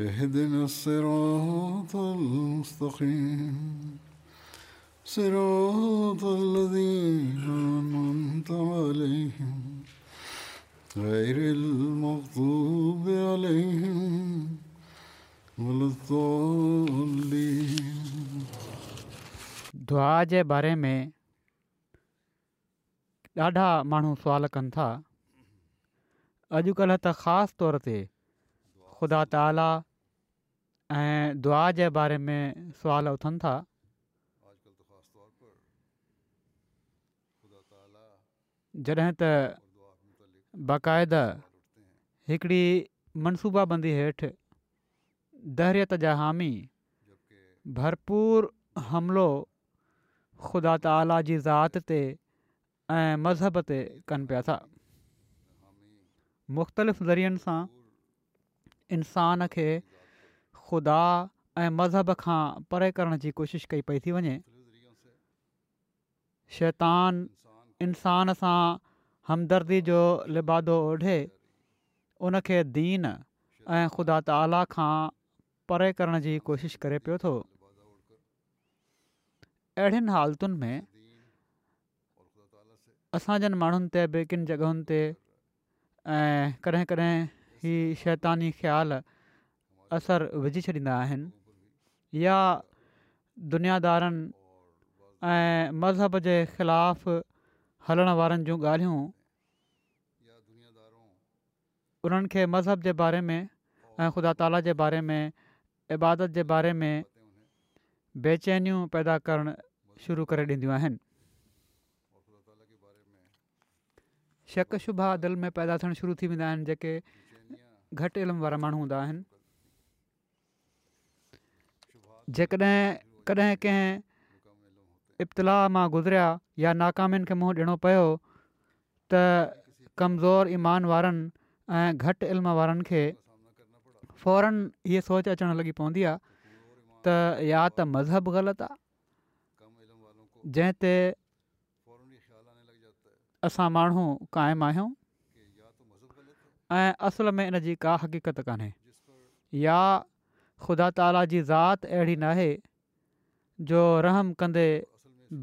اهدنا الصراط المستقيم صراط الذين أنعمت عليهم غير المغضوب عليهم ولا الضالين दुआ जे बारे में ॾाढा माण्हू सुवाल कनि था अॼुकल्ह त ख़ासि तौर ते ख़ुदा ताला ऐं दुआ जे बारे में सुवाल उथनि था जॾहिं त बाक़ाइदा हिकिड़ी मनसूबाबंदी हेठि दहरियत जा हामी भरपूरु हमिलो ख़ुदा ताला जी ज़ात ते ऐं मज़हब ते कनि पिया था मुख़्तलिफ़ ज़रियनि सां इंसान खे ख़ुदा ऐं मज़हब खां परे करण जी कोशिशि कई पई थी वञे शैतान इंसान सां हमदर्दी जो लिबादो ओढे उनखे दीन ऐं ख़ुदा ताला खां परे करण जी कोशिशि करे पियो थो अहिड़ियुनि हालतुनि में असांजनि माण्हुनि ते ॿिए किन जॻहियुनि ते ऐं कॾहिं कॾहिं ही शैतानी ख़्याल असर विझी छॾींदा आहिनि या दुनियादारनि ऐं मज़हब जे ख़िलाफ़ हलण वारनि जूं ॻाल्हियूं उन्हनि मज़हब जे बारे में ख़ुदा ताला जे बारे में इबादत जे बारे में बेचैनियूं पैदा करणु शुरू करे ॾींदियूं आहिनि शक शुभा दिलि में पैदा थियणु शुरू थी वेंदा आहिनि जेके घटि इल्मु वारा माण्हू हूंदा आहिनि जेकॾहिं कॾहिं कंहिं इब्तला मां गुज़रिया या नाकामियुनि खे मुंहुं ॾियणो पियो त कमज़ोर ईमान वारनि ऐं घटि इल्म वारनि खे फौरन इहा सोच अचणु लॻी पवंदी आहे त या त मज़हब ग़लति आहे जंहिं ते असां माण्हू क़ाइमु आहियूं ऐं असुल में इन जी का हकीक़त कान्हे या ख़ुदा ताला जी ज़ात अहिड़ी नाहे जो रहम कंदे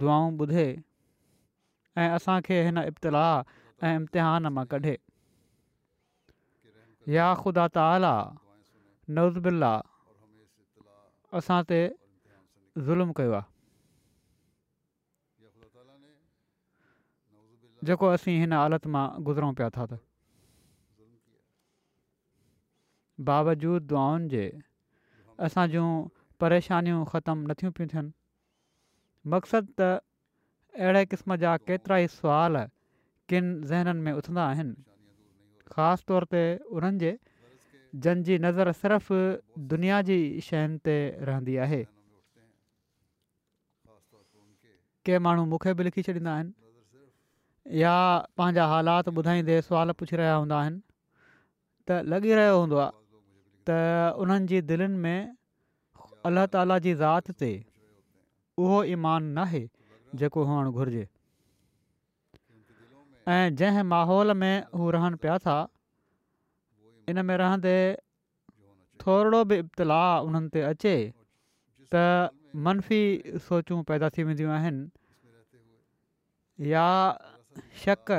दुआऊं ॿुधे ऐं असांखे हिन इब्तिलाह ऐं इम्तिहान मां कढे या ख़ुदा ताला नवज़ला असां ते ज़ुल्म कयो आहे जेको असीं हिन हालति मां गुज़रूं पिया था बावजूद दुआनि जे असां जूं परेशानियूं ख़तमु नथियूं पियूं थियनि मक़सदु त अहिड़े क़िस्म जा केतिरा ई सुवाल किनि ज़हननि में उथंदा आहिनि ख़ासि तौर ते उन्हनि जे जंहिंजी नज़र सिर्फ़ दुनिया जी शयुनि ते रहंदी आहे के माण्हू मूंखे बि लिखी छॾींदा आहिनि या पंहिंजा हालात ॿुधाईंदे सुवाल पुछी रहिया हूंदा आहिनि त लॻी रहियो हूंदो आहे त उन्हनि जी दिलनि में अलाह ताला जी ज़ात ते उहो ईमान नाहे जेको हुअणु घुरिजे ऐं जंहिं माहौल में हू रहनि पिया था इन में रहंदे थोरो बि इब्तलाउ उन्हनि ते अचे त मनफ़ी सोचूं पैदा थी वेंदियूं आहिनि या शक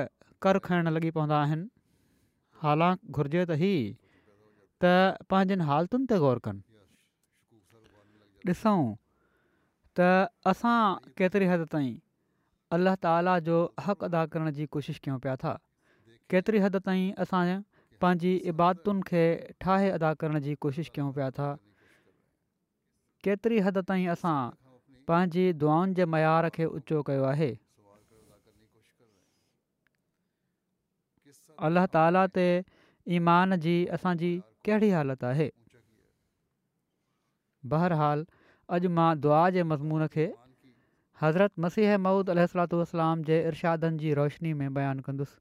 कर खाइण लॻी पवंदा आहिनि हालांकि घुरिजे त त पंहिंजनि हालतुनि ते ग़ौर कनि ॾिसूं त असां केतिरी हदि ताईं अलाह ताला जो हक अदा करण जी कोशिशि कयूं पिया था केतिरी हदि ताईं असां पंहिंजी खे ठाहे अदा करण जी कोशिशि कयूं पिया था केतिरी हदि ताईं असां पंहिंजी जे मयार खे उचो कयो आहे अलाह ताला ते ईमान जी असांजी कहिड़ी हालत आहे बहरहाल अॼु मां दुआ जे मज़मून खे हज़रत मसीह मौदह सलातलाम जे इर्शादनि जी रोशनी में बयानु कंदुसि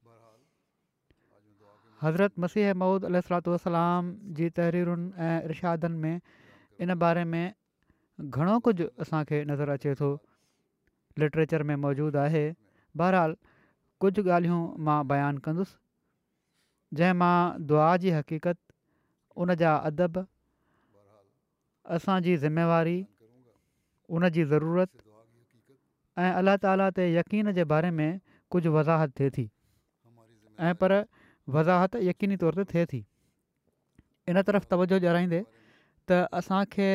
हज़रत मसीह मऊद अल सलातलाम जी तहरीरुनि ऐं इरशादनि में इन बारे में घणो कुझु असांखे नज़र अचे थो लिटरेचर में मौजूदु आहे बहराल कुझु ॻाल्हियूं मां बयानु कंदुसि जंहिं मां दुआ जी हक़ीक़त उन जा अदब असांजी ज़िमेवारी उन जी ज़रूरत ऐं अल्ला ताला ते यकीन जे बारे में कुझु वज़ाहत थिए थी ऐं पर वज़ाहत यकीनी तौर ते थिए थी इन तरफ़ तवजो ॼाणाईंदे त असांखे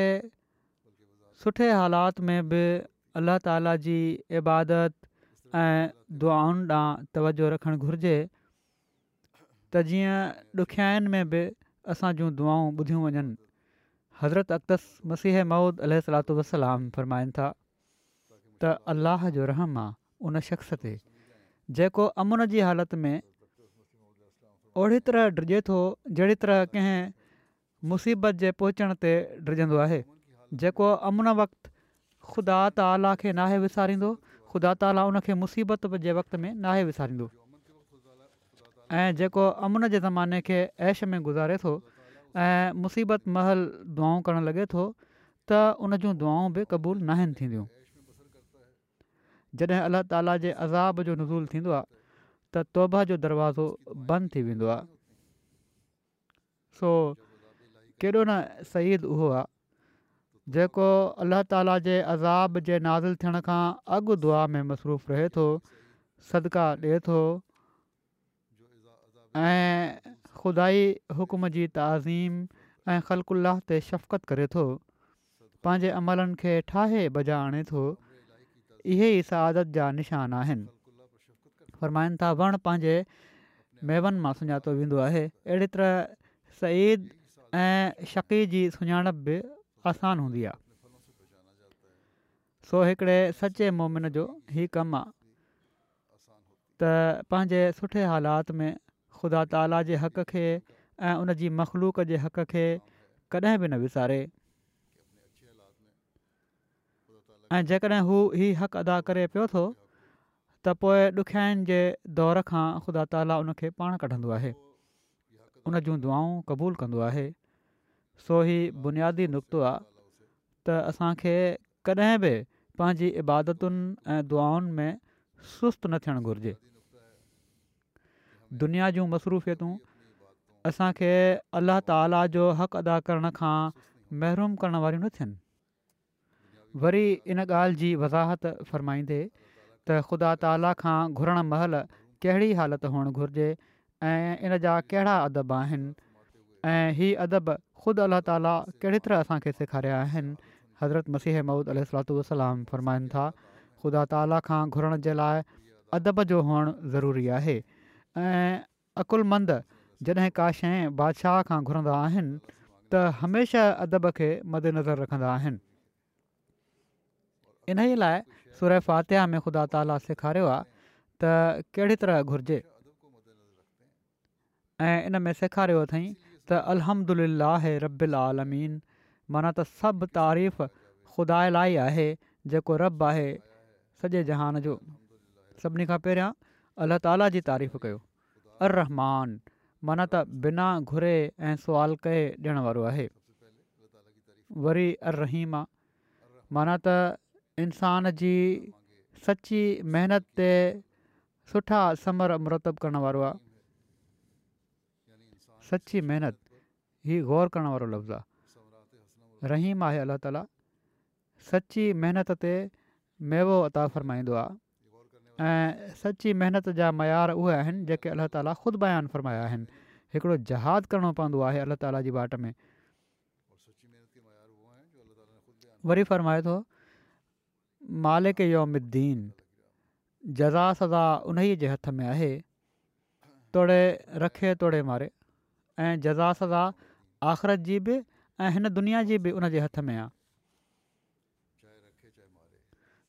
सुठे हालात में बि अलाह ताला जी इबादत ऐं दुआउनि ॾांहुं तवजो रखणु घुरिजे त जीअं ॾुखियाईनि में बि असां जूं दुआऊं ॿुधियूं वञनि हज़रत अक़तस मसीह महुूद अल सलाहु वसलाम फ़रमाईनि था त अलाह जो रहम आहे उन शख़्स ते जेको अमुन जी हालति में ओड़ी तरह डिॼे थो जहिड़ी तरह कंहिं मुसीबत जे पहुचण ते डिरजंदो आहे जेको अमुन वक़्ति ख़ुदा ताला खे नाहे विसारींदो ख़ुदा ताला उनखे मुसीबत जे वक़्ति में नाहे विसारींदो ऐं जेको अमुन जे ज़माने खे ऐश में गुज़ारे थो ऐं मुसीबत महल दुआऊं करणु लॻे थो त उन जूं दुआऊं बि क़बूल न आहिनि थींदियूं जॾहिं अलाह ताला जे अज़ाब जो नज़ूल थींदो आहे त तौबा जो दरवाज़ो बंदि थी वेंदो आहे सो केॾो न सईद उहो आहे जेको अल्लाह ताला जे अज़ाब जे नाज़िल थियण खां अॻु दुआ में मसरूफ़ु रहे थो सदका ॾिए थो ऐं खुदााई हुकुम जी तज़ीम ऐं ख़लकुल्लाह ते शफ़क़त करे थो पंहिंजे अमलनि खे ठाहे भॼाए थो इहे ई सादत जा निशान आहिनि था वण पंहिंजे मेवनि मां सुञातो वेंदो आहे अहिड़ी तरह सईद ऐं शक़ी जी सुञाणप बि आसान हूंदी आहे सो हिकिड़े सचे मोमिन जो ई कमु आहे त पंहिंजे सुठे हालात में ख़ुदा ताला जे हक़ खे ऐं उन مخلوق मख़लूक जे हक़ खे कॾहिं बि न विसारे ऐं जेकॾहिं हू हीउ हक़ अदा करे पियो थो त पोइ दौर खां ख़ुदा ताला उन खे पाण कढंदो आहे उन जूं दुआऊं क़बूलु कंदो आहे सो हीउ बुनियादी नुक़्तो आहे त असांखे कॾहिं बि पंहिंजी इबादतुनि ऐं में सुस्त न थियणु घुरिजे दुनिया जूं मसरूफ़ियतूं असांखे अलाह ताला जो हक़ अदा करण खां महरूम करण वारियूं न थियनि वरी इन ॻाल्हि जी वज़ाहत फ़रमाईंदे त ख़ुदा ताला खां घुरण महल कहिड़ी हालति हुअणु घुरिजे ऐं इन जा कहिड़ा अदब आहिनि ऐं हीउ अदब ख़ुदि अलाह ताला कहिड़े तरह असांखे सेखारिया आहिनि हज़रत मसीह मूद अलू वलाम फ़रमाइनि था ख़ुदा ताला खां घुरण जे लाइ अदब जो हुअणु ज़रूरी आहे ऐं अक़ुलमंद जॾहिं का शइ बादशाह खां घुरंदा आहिनि त हमेशह अदब खे मदनज़र रखंदा आहिनि इन ई लाइ सुर फातिह में ख़ुदा ताली सेखारियो आहे त कहिड़ी तरह घुरिजे ऐं इन में सेखारियो अथई त अलहमला आहे रबु अलालमीन माना त सभु तारीफ़ ख़ुदा लाइ आहे जेको रब आहे सॼे जहान जो सभिनी खां अलाह ताला जी तारीफ़ कयो अर रहमान माना त बिना घुरे ऐं सुवाल कए ॾियणु वारो आहे वरी अर रहीम आहे माना त इंसान जी सची महिनत ते सुठा समर मुरतबु करण वारो आहे सची महिनतु ही ग़ौर करण वारो लफ़्ज़ु आहे रहीम आहे अलाह ताला सची महिनत ते मेवो अता फरमाईंदो आहे ऐं सची महिनत जा मयार उहे आहिनि जेके अलाह ताला ख़ुदि बयानु फ़र्माया आहिनि हिकिड़ो जहादु करिणो पवंदो आहे अलला ताला जी भाट में वरी फ़रमाए थो मालिकन जज़ा सदा उन जे हथ में आहे तोड़े रखे तोड़े मारे ऐं जज़ा सदा आख़िरत जी बि ऐं हिन दुनिया जी बि उन हथ में आहे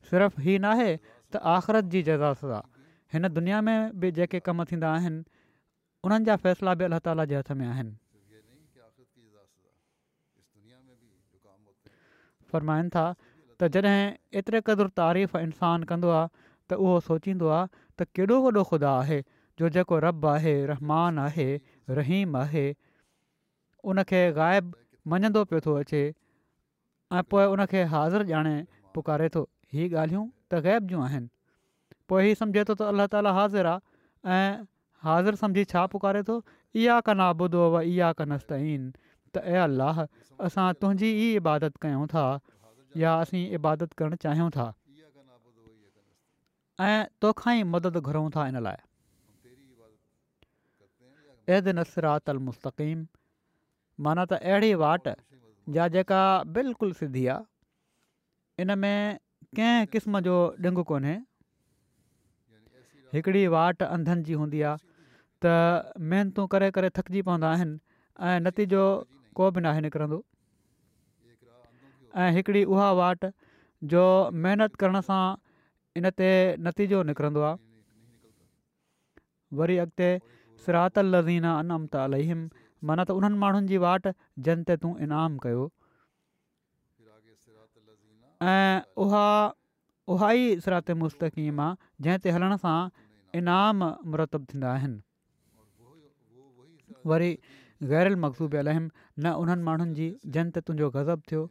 सिर्फ़ु नाहे त आख़िरत जी जज़ास था हिन दुनिया में बि जेके कम थींदा आहिनि उन्हनि जा फ़ैसिला बि अलाह ताला जे हथ में आहिनि फ़रमाइनि था त जॾहिं एतिरे क़दुरु तारीफ़ इंसानु कंदो आहे त उहो सोचींदो आहे त केॾो वॾो ख़ुदा आहे जो जेको रब आहे रहमान आहे रहीम आहे उनखे ग़ाइबु मञंदो पियो थो अचे ऐं पोइ उनखे हाज़ुरु ॼाणे पुकारे थो हीअ ॻाल्हियूं त ग़ैब जूं आहिनि पोइ ई सम्झे थो त अल्ला ताला हाज़िर आहे ऐं हाज़िर सम्झी छा पुकारे थो इहा कना ॿुधो अव इहा कनस्तन त ए अलाह असां तुंहिंजी ई इबादत कयूं था या असीं इबादत करणु चाहियूं था ऐं तोखा ई मदद घुरूं था इन लाइसरात अल मुस्तक़ीम माना त अहिड़ी वाट जा जेका बिल्कुलु सिधी आहे इन में कंहिंसम जो ढिघु कोन्हे हिकिड़ी वाट अंधनि जी हूंदी आहे त महिनतूं करे करे थकिजी पवंदा आहिनि ऐं नतीजो को बि नाहे निकिरंदो ऐं हिकिड़ी उहा वाट जो महिनत करण सां इन ते नतीजो निकिरंदो आहे वरी अॻिते फिरहातल लज़ीना अनम त माना त उन्हनि माण्हुनि जी वाट जंहिं ते तूं कयो ऐं उहा उहा ई सरात मुस्तक़ीम आहे जंहिंते हलण सां इनाम मुरत थींदा आहिनि वरी गैरियल मक़सूब अलहम न उन्हनि माण्हुनि जी जनत तुंहिंजो गज़ब थियो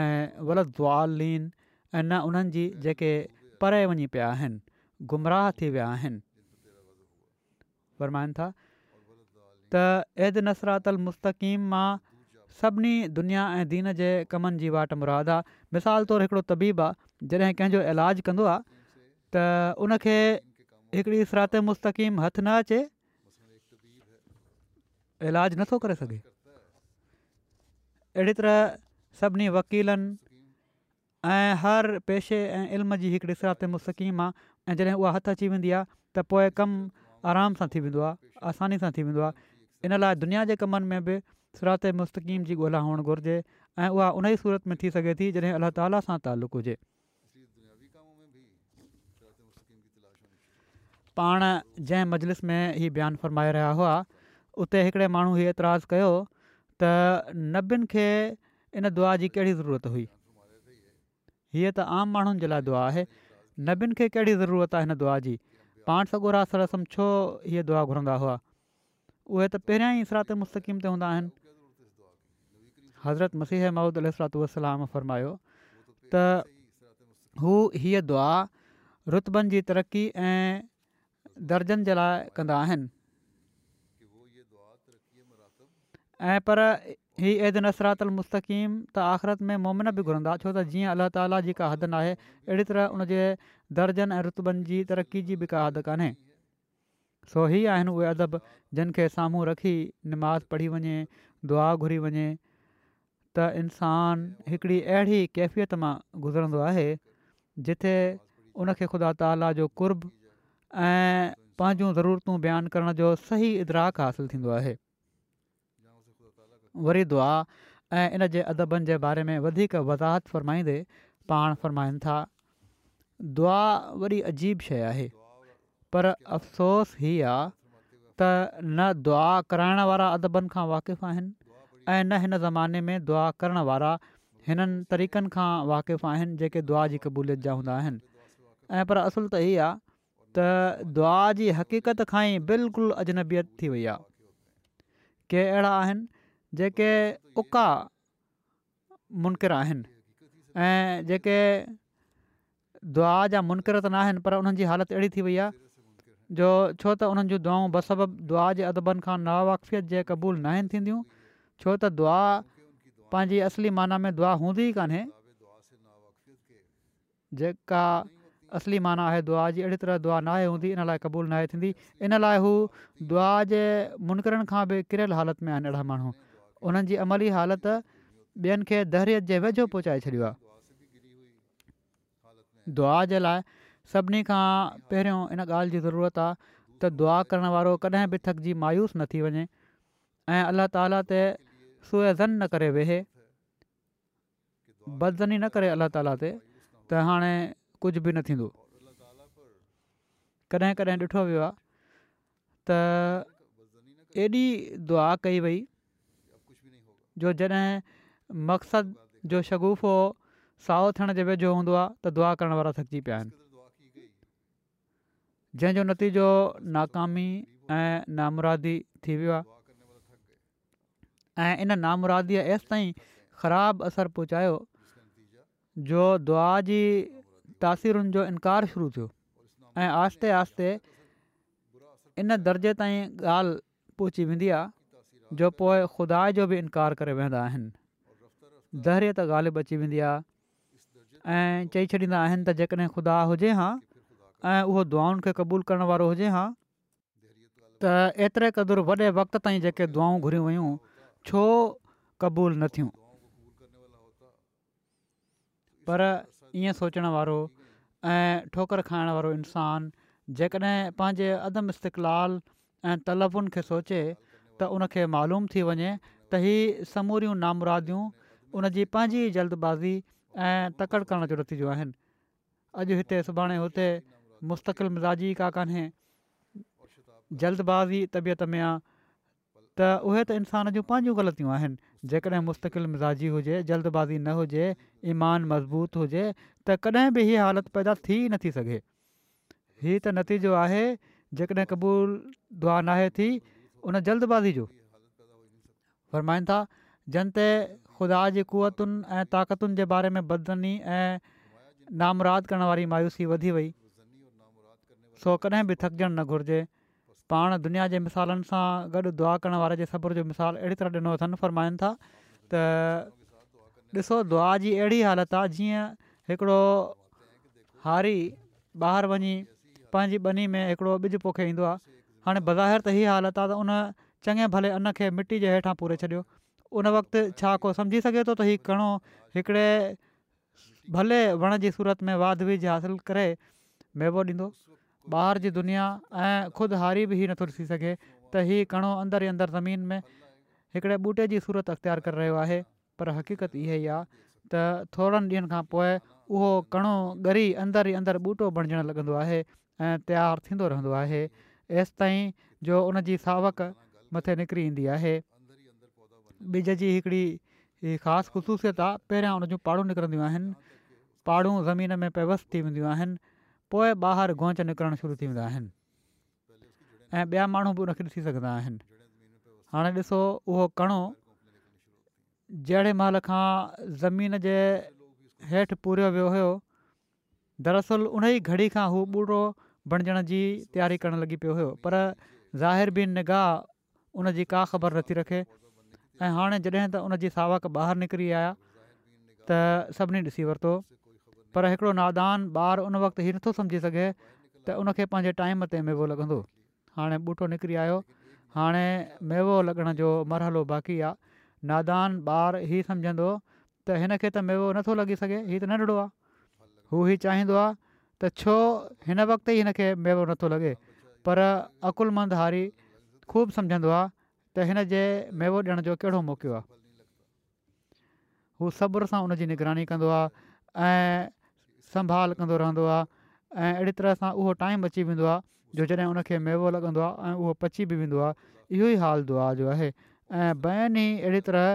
ऐं ग़लति ऐं न उन्हनि जी जेके परे वञी पिया आहिनि गुमराह थी विया आहिनि फरमाइनि था त अद नसरात मुस्तक़ीम मां सभिनी दुनिया ऐं दीन जे कमनि जी वाट मुराद आहे मिसाल तौरु हिकिड़ो तबीब आहे जॾहिं कंहिंजो इलाजु कंदो आहे त उनखे हिकिड़ी सिरात मुस्तक़ीम हथ न अचे इलाजु नथो करे सघे अहिड़ी तरह सभिनी वकीलनि ऐं हर पेशे ऐं इल्म जी हिकिड़ी सिरात मुस्तक़ीमु आहे ऐं जॾहिं उहा हथु अची वेंदी आहे त पोइ कमु आराम सां थी वेंदो आहे आसानी सां थी वेंदो आहे इन लाइ दुनिया जे कमनि में बि सरात मुस्तक़ीम जी ॻोल्हा हुअणु घुरिजे ऐं उहा उन ई सूरत में थी सघे थी जॾहिं अलाह ताला सां तालुक़ु हुजे पाण जंहिं मजलिस में हीअ बयानु फ़रमाए रहिया हुआ उते हिकिड़े माण्हू हीउ एतिराज़ु कयो त नबियुनि खे इन दुआ जी कहिड़ी ज़रूरत हुई हीअ त आम माण्हुनि जे लाइ दुआ आहे नबियुनि खे कहिड़ी ज़रूरत आहे हिन दुआ जी पाण सगोरा सरसम छो हीअ दुआ घुरंदा हुआ उहे त पहिरियां ई सराते ते हज़रत मसीह महूद महमूदु अलरमायो त हू हीअ दुआ रुतबनि जी तरक़ी ऐं दर्जन जे लाइ कंदा आहिनि ऐं पर हीअ अद नसरातमुस्तक़ीम त आख़िरत में मोमिन बि घुरंदा छो त जीअं अलाह ताला जी का हदि न आहे अहिड़ी तरह उन जे दर्जनि ऐं रुतबनि जी तरक़ी जी बि का हदि कान्हे सो ही आहिनि उहे अदब जिन खे साम्हूं रखी निमाज़ पढ़ी वञे दुआ घुरी वञे त इंसान हिकिड़ी अहिड़ी कैफ़ियत मां गुज़रंदो आहे जिथे उनखे ख़ुदा ताला जो कुर्ब ऐं पंहिंजूं ज़रूरतूं बयानु करण जो सही इदराक हासिलु थींदो आहे वरी दुआ ऐं इन जे अदबनि जे बारे में वधीक वज़ाहत फ़रमाईंदे पाण फ़रमाइनि था दुआ वरी अजीब शइ आहे पर अफ़सोस ई आहे त न दुआ कराइण वारा अदबनि खां वाक़िफ़ु आहिनि ऐं न हिन ज़माने में दुआ करण वारा हिननि तरीक़नि खां वाक़फ़ु आहिनि जेके दुआ जी क़बूलियत जा हूंदा आहिनि ऐं पर असुलु त इहा आहे त दुआ जी हक़ीक़त खां ई बिल्कुलु अजनबियत थी वई आहे के अहिड़ा आहिनि जेके उका मुनक़िरु आहिनि ऐं जेके दुआ जा मुनक़िरद नाहिनि पर उन्हनि जी हालति अहिड़ी थी वई आहे जो छो त उन्हनि जूं दुआऊं बसबब दुआ जे अदबनि खां नावाकफ़ियत जे क़बूल न थींदियूं छो त दुआ पंहिंजी असली माना में दुआ हूंदी ई कान्हे जेका असली माना आहे दुआ जी अहिड़ी तरह दुआ नाहे हूंदी इन लाइ क़बूल न आहे थींदी इन लाइ हू दुआ जे मुनकिरण खां बि किरियल हालति में आहिनि अहिड़ा माण्हू उन्हनि जी अमली हालति ॿियनि खे दहरियत जे वेझो पहुचाए छॾियो आहे दुआ जे लाइ सभिनी खां पहिरियों इन ॻाल्हि जी ज़रूरत आहे त दुआ करण वारो कॾहिं बि थकिजी मायूस न थी वञे ऐं सोएज़न न करे वेह बदज़नी न करे अलाह ताला ते त हाणे कुझु बि न थींदो कॾहिं कॾहिं ॾिठो वियो आहे त एॾी दुआ कई वई जो जॾहिं मक़सद जो शगुफ़ो साओ थियण जे वेझो हूंदो आहे त दुआ करण वारा थकिजी पिया आहिनि जंहिंजो नतीजो नाकामी ऐं नामुरादी थी वियो आहे ऐं इन नामुरादीअ एसि ताईं ख़राबु असरु पहुचायो जो दुआ जी तासीरुनि जो इनकार शुरू थियो ऐं आहिस्ते आहिस्ते इन दर्जे ताईं ॻाल्हि पहुची वेंदी आहे जो पोइ खुदा जो बि इनकार करे वेंदा आहिनि दहरीअ त ॻाल्हि अची वेंदी आहे ऐं चई छॾींदा आहिनि त जेकॾहिं खुदा हुजे हां ऐं उहो दुआउनि खे क़बूलु करण वारो हुजे हां त एतिरे क़दुरु वॾे वक़्त ताईं जेके दुआऊं घुरियूं छो क़बूल न थियूं पर ईअं सोचणु वारो ऐं ठोकरु खाइण वारो इंसानु जेकॾहिं पंहिंजे अदम इस्तक़लाल ऐं तल्फुनि खे सोचे त उनखे मालूम थी वञे त हीअ समूरियूं नामरादियूं उन जी पंहिंजी जल्दबाज़ी ऐं तकड़ि करण जो नतीजो आहिनि अॼु हिते सुभाणे हुते मुस्तक़िल मिज़ाजी का कान्हे जल्दबाज़ी तबियत में आहे त उहे त इंसान जूं पंहिंजूं ग़लतियूं आहिनि जेकॾहिं मुस्तक़िल मिज़ाजी हुजे जल्दबाज़ी न हुजे ईमान मज़बूत हुजे त कॾहिं बि हीअ हालति पैदा थी नथी सघे हीअ त नतीजो आहे जेकॾहिं कबूल दुआ नाहे थी उन जल्दबाज़ी जो फ़र्माईनि था जंहिं ते ख़ुदा जी कुवतुनि ऐं ताक़तुनि जे बारे में बदनी ऐं नामराद करण वारी मायूसी वधी वई सो कॾहिं बि थकजणु न घुरिजे पाण दुनिया जे मिसालनि सां गॾु दुआ करणु वारे जे सब्रु जो मिसाल अहिड़ी तरह ॾिनो अथनि फ़र्माइनि था त ॾिसो दुआ जी अहिड़ी हालति आहे जीअं हिकिड़ो हारी ॿाहिरि वञी पंहिंजी बनी में हिकिड़ो ॿिज पोखे ईंदो आहे हाणे बज़ाहिरि त हीअ हालत आहे त उन चङे भले अन खे मिटी जे हेठां पूरे छॾियो उन वक़्तु छा को सम्झी सघे थो त हीउ कणों हिकिड़े भले वण जी सूरत में वाद विज हासिलु करे मेवो ॾींदो ॿाहिरि जी दुनिया ऐं खुदि हारी बि ई नथो ॾिसी सघे त हीअ कड़ों अंदर ई अंदरु ज़मीन में हिकिड़े ॿूटे जी सूरत अख़्तियार करे रहियो आहे पर हक़ीक़त इहा ई आहे त थोरनि ॾींहनि खां पोइ उहो कड़ों गरी अंदर ई अंदरि ॿूटो बणजणु लॻंदो आहे ऐं तयारु थींदो रहंदो आहे एसि जो उन जी सावक मथे निकिरी ईंदी आहे ॿिज जी हिकिड़ी ख़ासि आहे पहिरियां उन जूं पाड़ूं निकिरंदियूं आहिनि ज़मीन में पेवस्थ थी पोइ ॿाहिरि गोंच निकिरणु शुरू थी वेंदा आहिनि ऐं ॿिया माण्हू बि उनखे ॾिसी सघंदा आहिनि हाणे ॾिसो उहो कणो जहिड़े महिल खां ज़मीन जे हेठि पूरियो वियो हुयो दरअसल उन ई घड़ी खां हू ॿुड़ो बणजण जी तयारी करणु लॻी पियो हुयो पर ज़ाहिर बि निगाह उन जी का ख़बर नथी रखे ऐं हाणे जॾहिं त उनजी सावक ॿाहिरि निकिरी आया त सभिनी ॾिसी वरितो पर हिकिड़ो नादान ॿारु उन वक़्ति हीउ नथो सम्झी सघे त उनखे पंहिंजे टाइम ते मेवो लॻंदो हाणे ॿूटो निकिरी आयो हाणे मेवो लॻण जो मरहलो बाक़ी आहे नादान ॿारु हीउ सम्झंदो त हिन त मेवो नथो लॻी सघे हीअ त नंढिड़ो आहे हू हीउ चाहींदो त छो हिन वक़्ति ई हिन मेवो नथो लॻे पर अकुलुमंद हारी ख़ूबु सम्झंदो आहे त हिन जे मेवो ॾियण जो कहिड़ो मौक़ियो आहे हू सबुर सां उन निगरानी कंदो आहे ऐं संभाल कंदो रहंदो आहे ऐं अहिड़ी तरह सां उहो टाइम अची वेंदो आहे जो जॾहिं उनखे मेवो लॻंदो आहे ऐं उहो पची बि वेंदो आहे इहो ई हाल दुआ जो आहे ऐं बहनि अहिड़ी तरह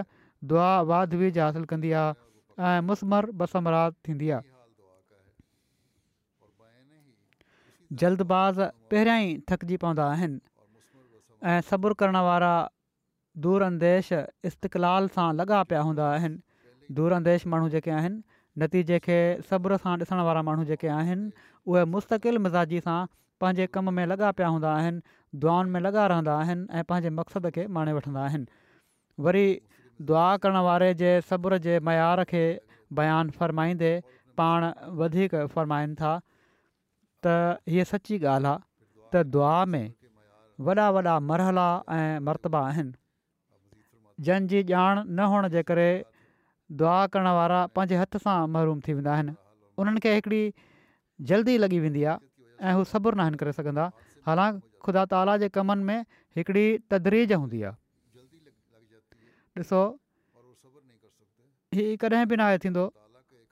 दुआ वाद विज हासिलु कंदी आहे ऐं मुसमर बसमरात थींदी आहे जल्दबाज़ पहिरियां ई थकिजी पवंदा आहिनि ऐं सबुरु करण वारा दूर अंदेश सां लॻा पिया हूंदा आहिनि माण्हू जेके आहिनि नतीजे खे सब्र सां ॾिसण वारा माण्हू जेके आहिनि मुस्तक़िल मिज़ाजी सां पंहिंजे कम में लॻा पिया हूंदा आहिनि दुआनि में लॻा रहंदा आहिनि ऐं पंहिंजे मक़सद खे माणे वठंदा आहिनि वरी दुआ करण वारे जे सबु जे मयार खे बयानु फ़रमाईंदे पाण वधीक फ़रमाइनि था त हीअ सची ॻाल्हि आहे त दुआ में वॾा वॾा मरहला ऐं मरतबा आहिनि जंहिंजी ॼाण न हुअण जे करे दुआ करण वारा पंहिंजे हथ सां महरूम थी वेंदा आहिनि उन्हनि खे हिकिड़ी जल्दी लॻी वेंदी आहे ऐं हू सबुरु न आहिनि करे सघंदा हालांकि ख़ुदा ताला जे कमनि में हिकिड़ी तदरीज हूंदी आहे ॾिसो हीअ कॾहिं बि न आहे थींदो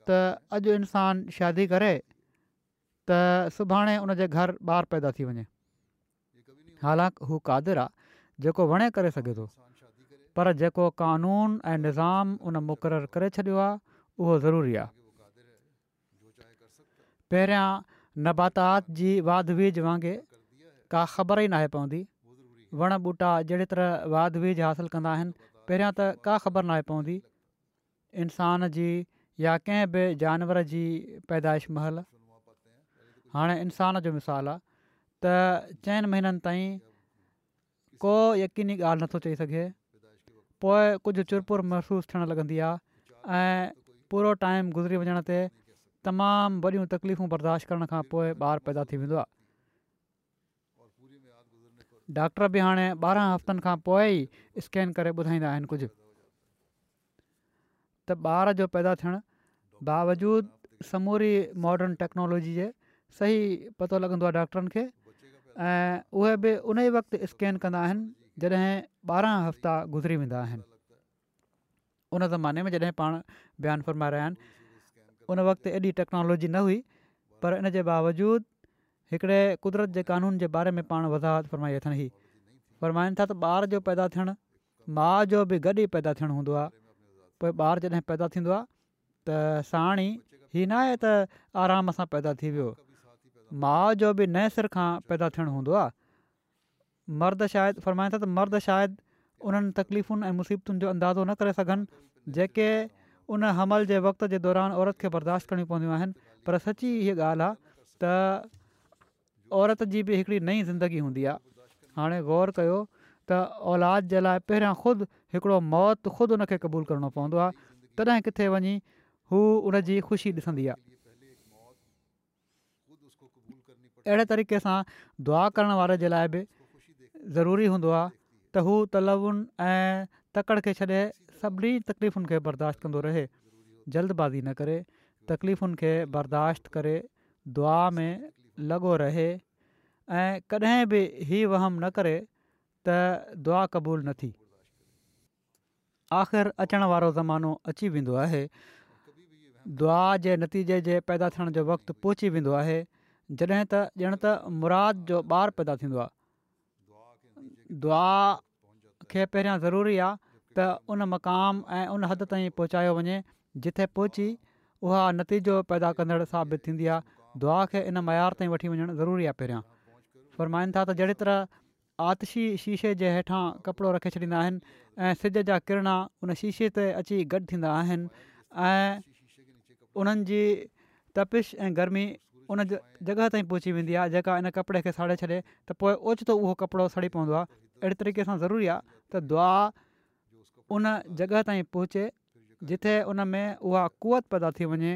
त अॼु इंसानु शादी करे त सुभाणे उनजे घर ॿाहिरि पैदा थी वञे हालांकि हू कादर आहे जेको वणे करे सघे थो पर जेको कानून ऐं निज़ाम उन मुक़ररु करे छॾियो आहे उहो ज़रूरी आहे पहिरियां नबातात जी वाद वीज़ वांगुरु का ख़बर ई नाहे पवंदी वण ॿूटा जहिड़ी तरह वाद वीज़ हासिलु कंदा आहिनि पहिरियां त का ख़बर न पवंदी इंसान जी या कंहिं बि जानवर जी पैदाइश महल हाणे इंसान जो मिसाल आहे त चइनि महीननि ताईं को यक़ीनी ॻाल्हि नथो चई सघे पोइ कुझु चुर महसूसु थियणु लॻंदी आहे ऐं पूरो टाइम गुज़री वञण ते तमामु वॾियूं तकलीफ़ूं बर्दाश्त करण खां पोइ पैदा थी वेंदो डॉक्टर बि हाणे ॿारहं हफ़्तनि खां पोइ ई स्केन करे ॿुधाईंदा आहिनि कुझु त ॿार जो पैदा थियणु बावजूदु समूरी मॉडर्न टेक्नोलॉजी जे सही पतो लॻंदो आहे डॉक्टरनि खे ऐं उहे बि उन ई जॾहिं ॿारहं हफ़्ता गुज़री वेंदा आहिनि उन ज़माने में जॾहिं पाण बयानु फ़रमाए रहिया आहिनि उन वक़्तु एॾी टेक्नोलॉजी न हुई पर इन जे बावजूदि हिकिड़े क़ुदिरत जे क़ानून जे बारे में पाण वज़ाहत फ़रमाई अथनि हीउ फरमाइनि था त ॿार जो पैदा थियणु माउ जो बि गॾु ई पैदा थियणु हूंदो आहे पोइ ॿारु जॾहिं पैदा थींदो आहे त साणी ही न आहे त आराम सां पैदा थी वियो माउ जो बि नए सिर खां पैदा हूंदो आहे मर्द शायदि था त मर्द शायदि उन्हनि तकलीफ़ुनि ऐं मुसीबतुनि जो अंदाज़ो न करे सघनि जेके उन हमल जे वक़्त जे दौरान औरत खे बर्दाश्त करणी पवंदियूं आहिनि पर सची हीअ ॻाल्हि आहे त औरत जी बि हिकिड़ी नई ज़िंदगी हूंदी आहे हाणे गौर कयो त औलाद जे लाइ पहिरियां ख़ुदि हिकिड़ो मौत ख़ुदि उन खे क़बूलु करिणो पवंदो आहे तॾहिं किथे वञी हू ख़ुशी ॾिसंदी आहे अहिड़े तरीक़े सां दुआ करण वारे जे लाइ ज़रूरी हूंदो आहे त हू तलवुनि ऐं तकड़ि खे छॾे सभिनी तकलीफ़ुनि खे बर्दाश्त कंदो रहे जल्दबाज़ी न करे तकलीफ़ुनि खे बर्दाश्त करे दुआ में लॻो रहे ऐं कॾहिं बि ही वहम न करे त दुआ क़बूलु न थी आख़िरि अचणु वारो ज़मानो अची वेंदो आहे दुआ जे नतीजे जे पैदा थियण जो वक़्तु पहुची वेंदो आहे जॾहिं त ॼण त मुराद जो ॿारु पैदा थींदो आहे दुआ खे पहिरियां ज़रूरी आहे त उन मक़ाम ऐं उन हद ताईं पहुचायो वञे जिते पहुची उहा नतीजो पैदा कंदड़ साबित थींदी आहे दुआ खे इन मयार ताईं वठी वञणु ज़रूरी आहे पहिरियां फ़रमाईनि था त जहिड़ी तरह आतिशी शीशे जे हेठां कपिड़ो रखे छॾींदा आहिनि सिज जा किरणा उन शीशे ते अची गॾु थींदा आहिनि ऐं तपिश ऐं गर्मी उन जॻह ताईं पहुची वेंदी आहे जेका इन कपिड़े खे साड़े छॾे त पोइ ओचितो उहो कपिड़ो सड़ी पवंदो आहे अहिड़े तरीक़े सां ज़रूरी आहे त दुआ उन जॻह ताईं पहुचे जिथे उन में उहा क़वत पैदा थी वञे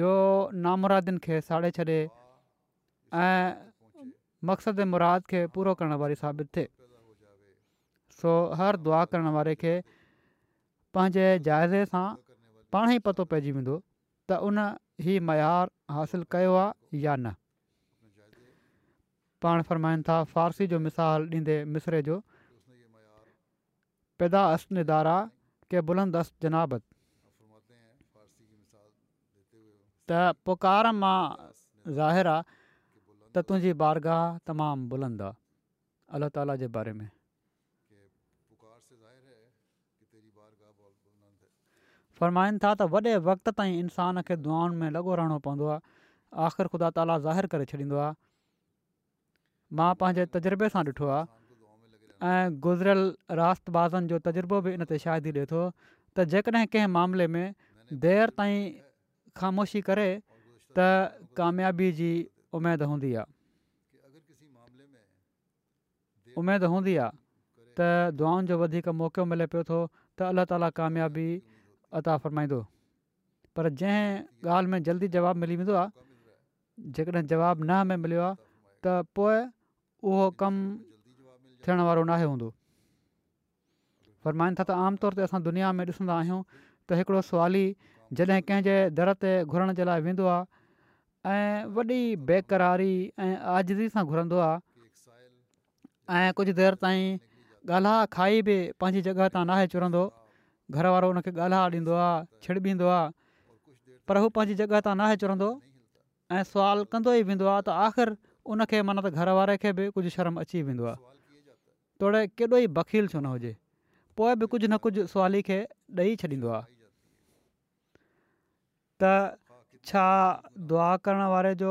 जो नामुरादियुनि खे साड़े छॾे ऐं मक़सद मुराद खे पूरो करण वारी साबित थिए सो हर दुआ करण वारे खे पंहिंजे जाइज़े सां पाण ई पतो पइजी वेंदो त उन ही मयारु हासिलु कयो आहे या न पाण फ़रमाइनि था फ़ारसी जो मिसाल ॾींदे मिसरे जो पैदा अस निदारा के बुलंद त पुकार मां ज़ाहिर आहे त तुंहिंजी बारगाह तमामु बुलंद आहे अलाह ताला जे बारे में फरमाइनि था त वॾे वक़्त ताईं इंसान खे دعاون में लॻो रहणो पवंदो आहे आख़िर ख़ुदा ताला ज़ाहिर करे छॾींदो आहे मां पंहिंजे तजुर्बे सां ॾिठो आहे ऐं गुज़िरियल रातबाज़नि जो तजुर्बो बि इन ते शादी ॾिए थो त जेकॾहिं कंहिं मामिले में देरि ताईं ख़ामोशी करे त कामयाबी जी उमेदु हूंदी आहे उमेदु हूंदी आहे त जो वधीक मौक़ो मिले पियो थो त अलाह कामयाबी अता फ़रमाईंदो पर जंहिं ॻाल्हि में जल्दी जवाबु मिली वेंदो आहे जेकॾहिं जवाबु न में मिलियो आहे त पोइ उहो कमु थियण वारो नाहे हूंदो फ़रमाईंदा त आमतौर ते असां दुनिया में ॾिसंदा आहियूं त हिकिड़ो सुवाली जॾहिं कंहिंजे दर ते घुरण जे लाइ वेंदो आहे ऐं बेकरारी ऐं आज़दी सां घुरंदो आहे ऐं कुझु देरि ताईं ॻाल्हा खाई बि पंहिंजी जॻह तां नाहे चुरंदो घर वारो उन खे ॻाल्हाए ॾींदो आहे छिड़बींदो आहे पर हू पंहिंजी जॻहि तां न हिचरंदो ऐं सुवाल कंदो ई वेंदो आहे त आख़िर उनखे माना त घर वारे खे बि कुझु शर्म अची वेंदो आहे तोड़े केॾो ई बखील छो न हुजे पोइ बि कुझु न कुझु सवाली खे ॾेई छॾींदो आहे दुआ करण वारे जो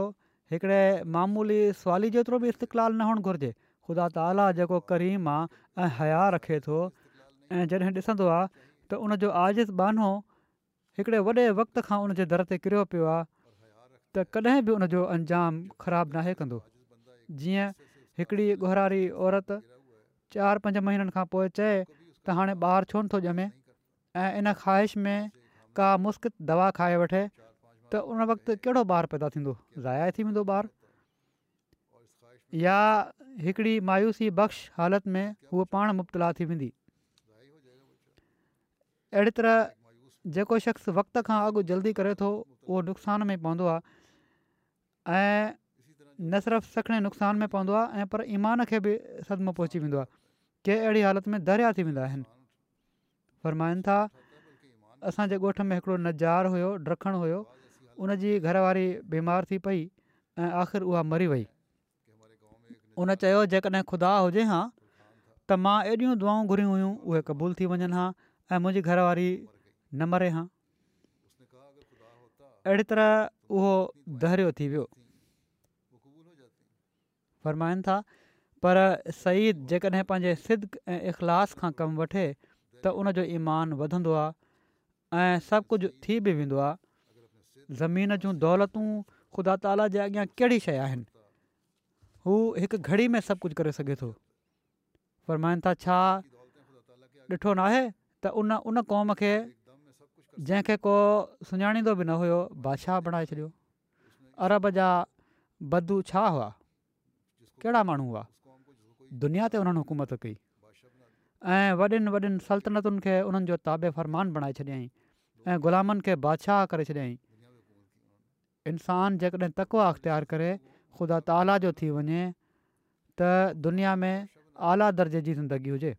हिकिड़े मामूली स्वाली जेतिरो बि इस्तक़लाल न हुअणु ख़ुदा ताला जेको करीम आहे ऐं हया रखे थो ऐं जॾहिं त उनजो आज़िज़ बानो हिकिड़े वॾे वक़्त खां उनजे दर ते किरियो पियो आहे त कॾहिं बि उनजो अंजाम ख़राबु नाहे कंदो जीअं हिकिड़ी गुहरारी औरत चारि पंज महीननि खां पोइ चए त हाणे ॿारु छो न थो ॼमे ऐं इन ख़्वाहिश में का मुस्क दवा खाए वठे त उन वक़्ति कहिड़ो ॿारु पैदा थींदो ज़ाया थी वेंदो ॿारु या हिकिड़ी मायूसी बख़्श हालति में उहा पाण मुबतला थी वेंदी अहिड़ी तरह जेको शख़्स वक़्त खां अॻु जल्दी करे थो उहो नुक़सान में पवंदो आहे ऐं न सिर्फ़ु सखणे नुक़सान में पवंदो आहे ऐं पर ईमान खे बि सदमो पहुची वेंदो आहे के अहिड़ी हालति में दरिया थी वेंदा आहिनि फ़र्माइनि था असांजे ॻोठ में हिकिड़ो नज़ार हुयो ॾखण हुयो घरवारी बीमार थी पई ऐं आख़िर उहा मरी वई उन चयो खुदा हुजे हा त मां एॾियूं दुआऊं घुरियूं हुयूं उहे क़बूल थी वञनि हां ऐं मुंहिंजी घरवारी न मरे हा अहिड़ी तरह उहो दहरियो थी वियो फ़रमाइनि था पर सईद जेकॾहिं पंहिंजे सिद ऐं इख़लास खां कमु वठे त उन ईमान वधंदो आहे ऐं सभु कुझु थी बि वेंदो आहे ज़मीन जूं दौलतूं ख़ुदा ताला जे अॻियां कहिड़ी शइ आहिनि हू हिकु घड़ी में सभु कुझु करे सघे थो फ़रमाइनि था छा ॾिठो त उन उन क़ौम खे जंहिंखे को सुञाणींदो बि न हुयो बादशाह बणाए छॾियो अरब जा बदू छा हुआ कहिड़ा माण्हू हुआ दुनिया ते हुननि हुकूमत कई ऐं वॾियुनि वॾियुनि सल्तनतुनि खे उन्हनि जो ताबे फ़रमान बणाए छॾियईं ऐं ग़ुलामनि खे बादशाह करे छॾियई इंसान जेकॾहिं तकवा अख़्तियार करे ख़ुदा त जो थी वञे त दुनिया में आला दर्जे जी ज़िंदगी हुजे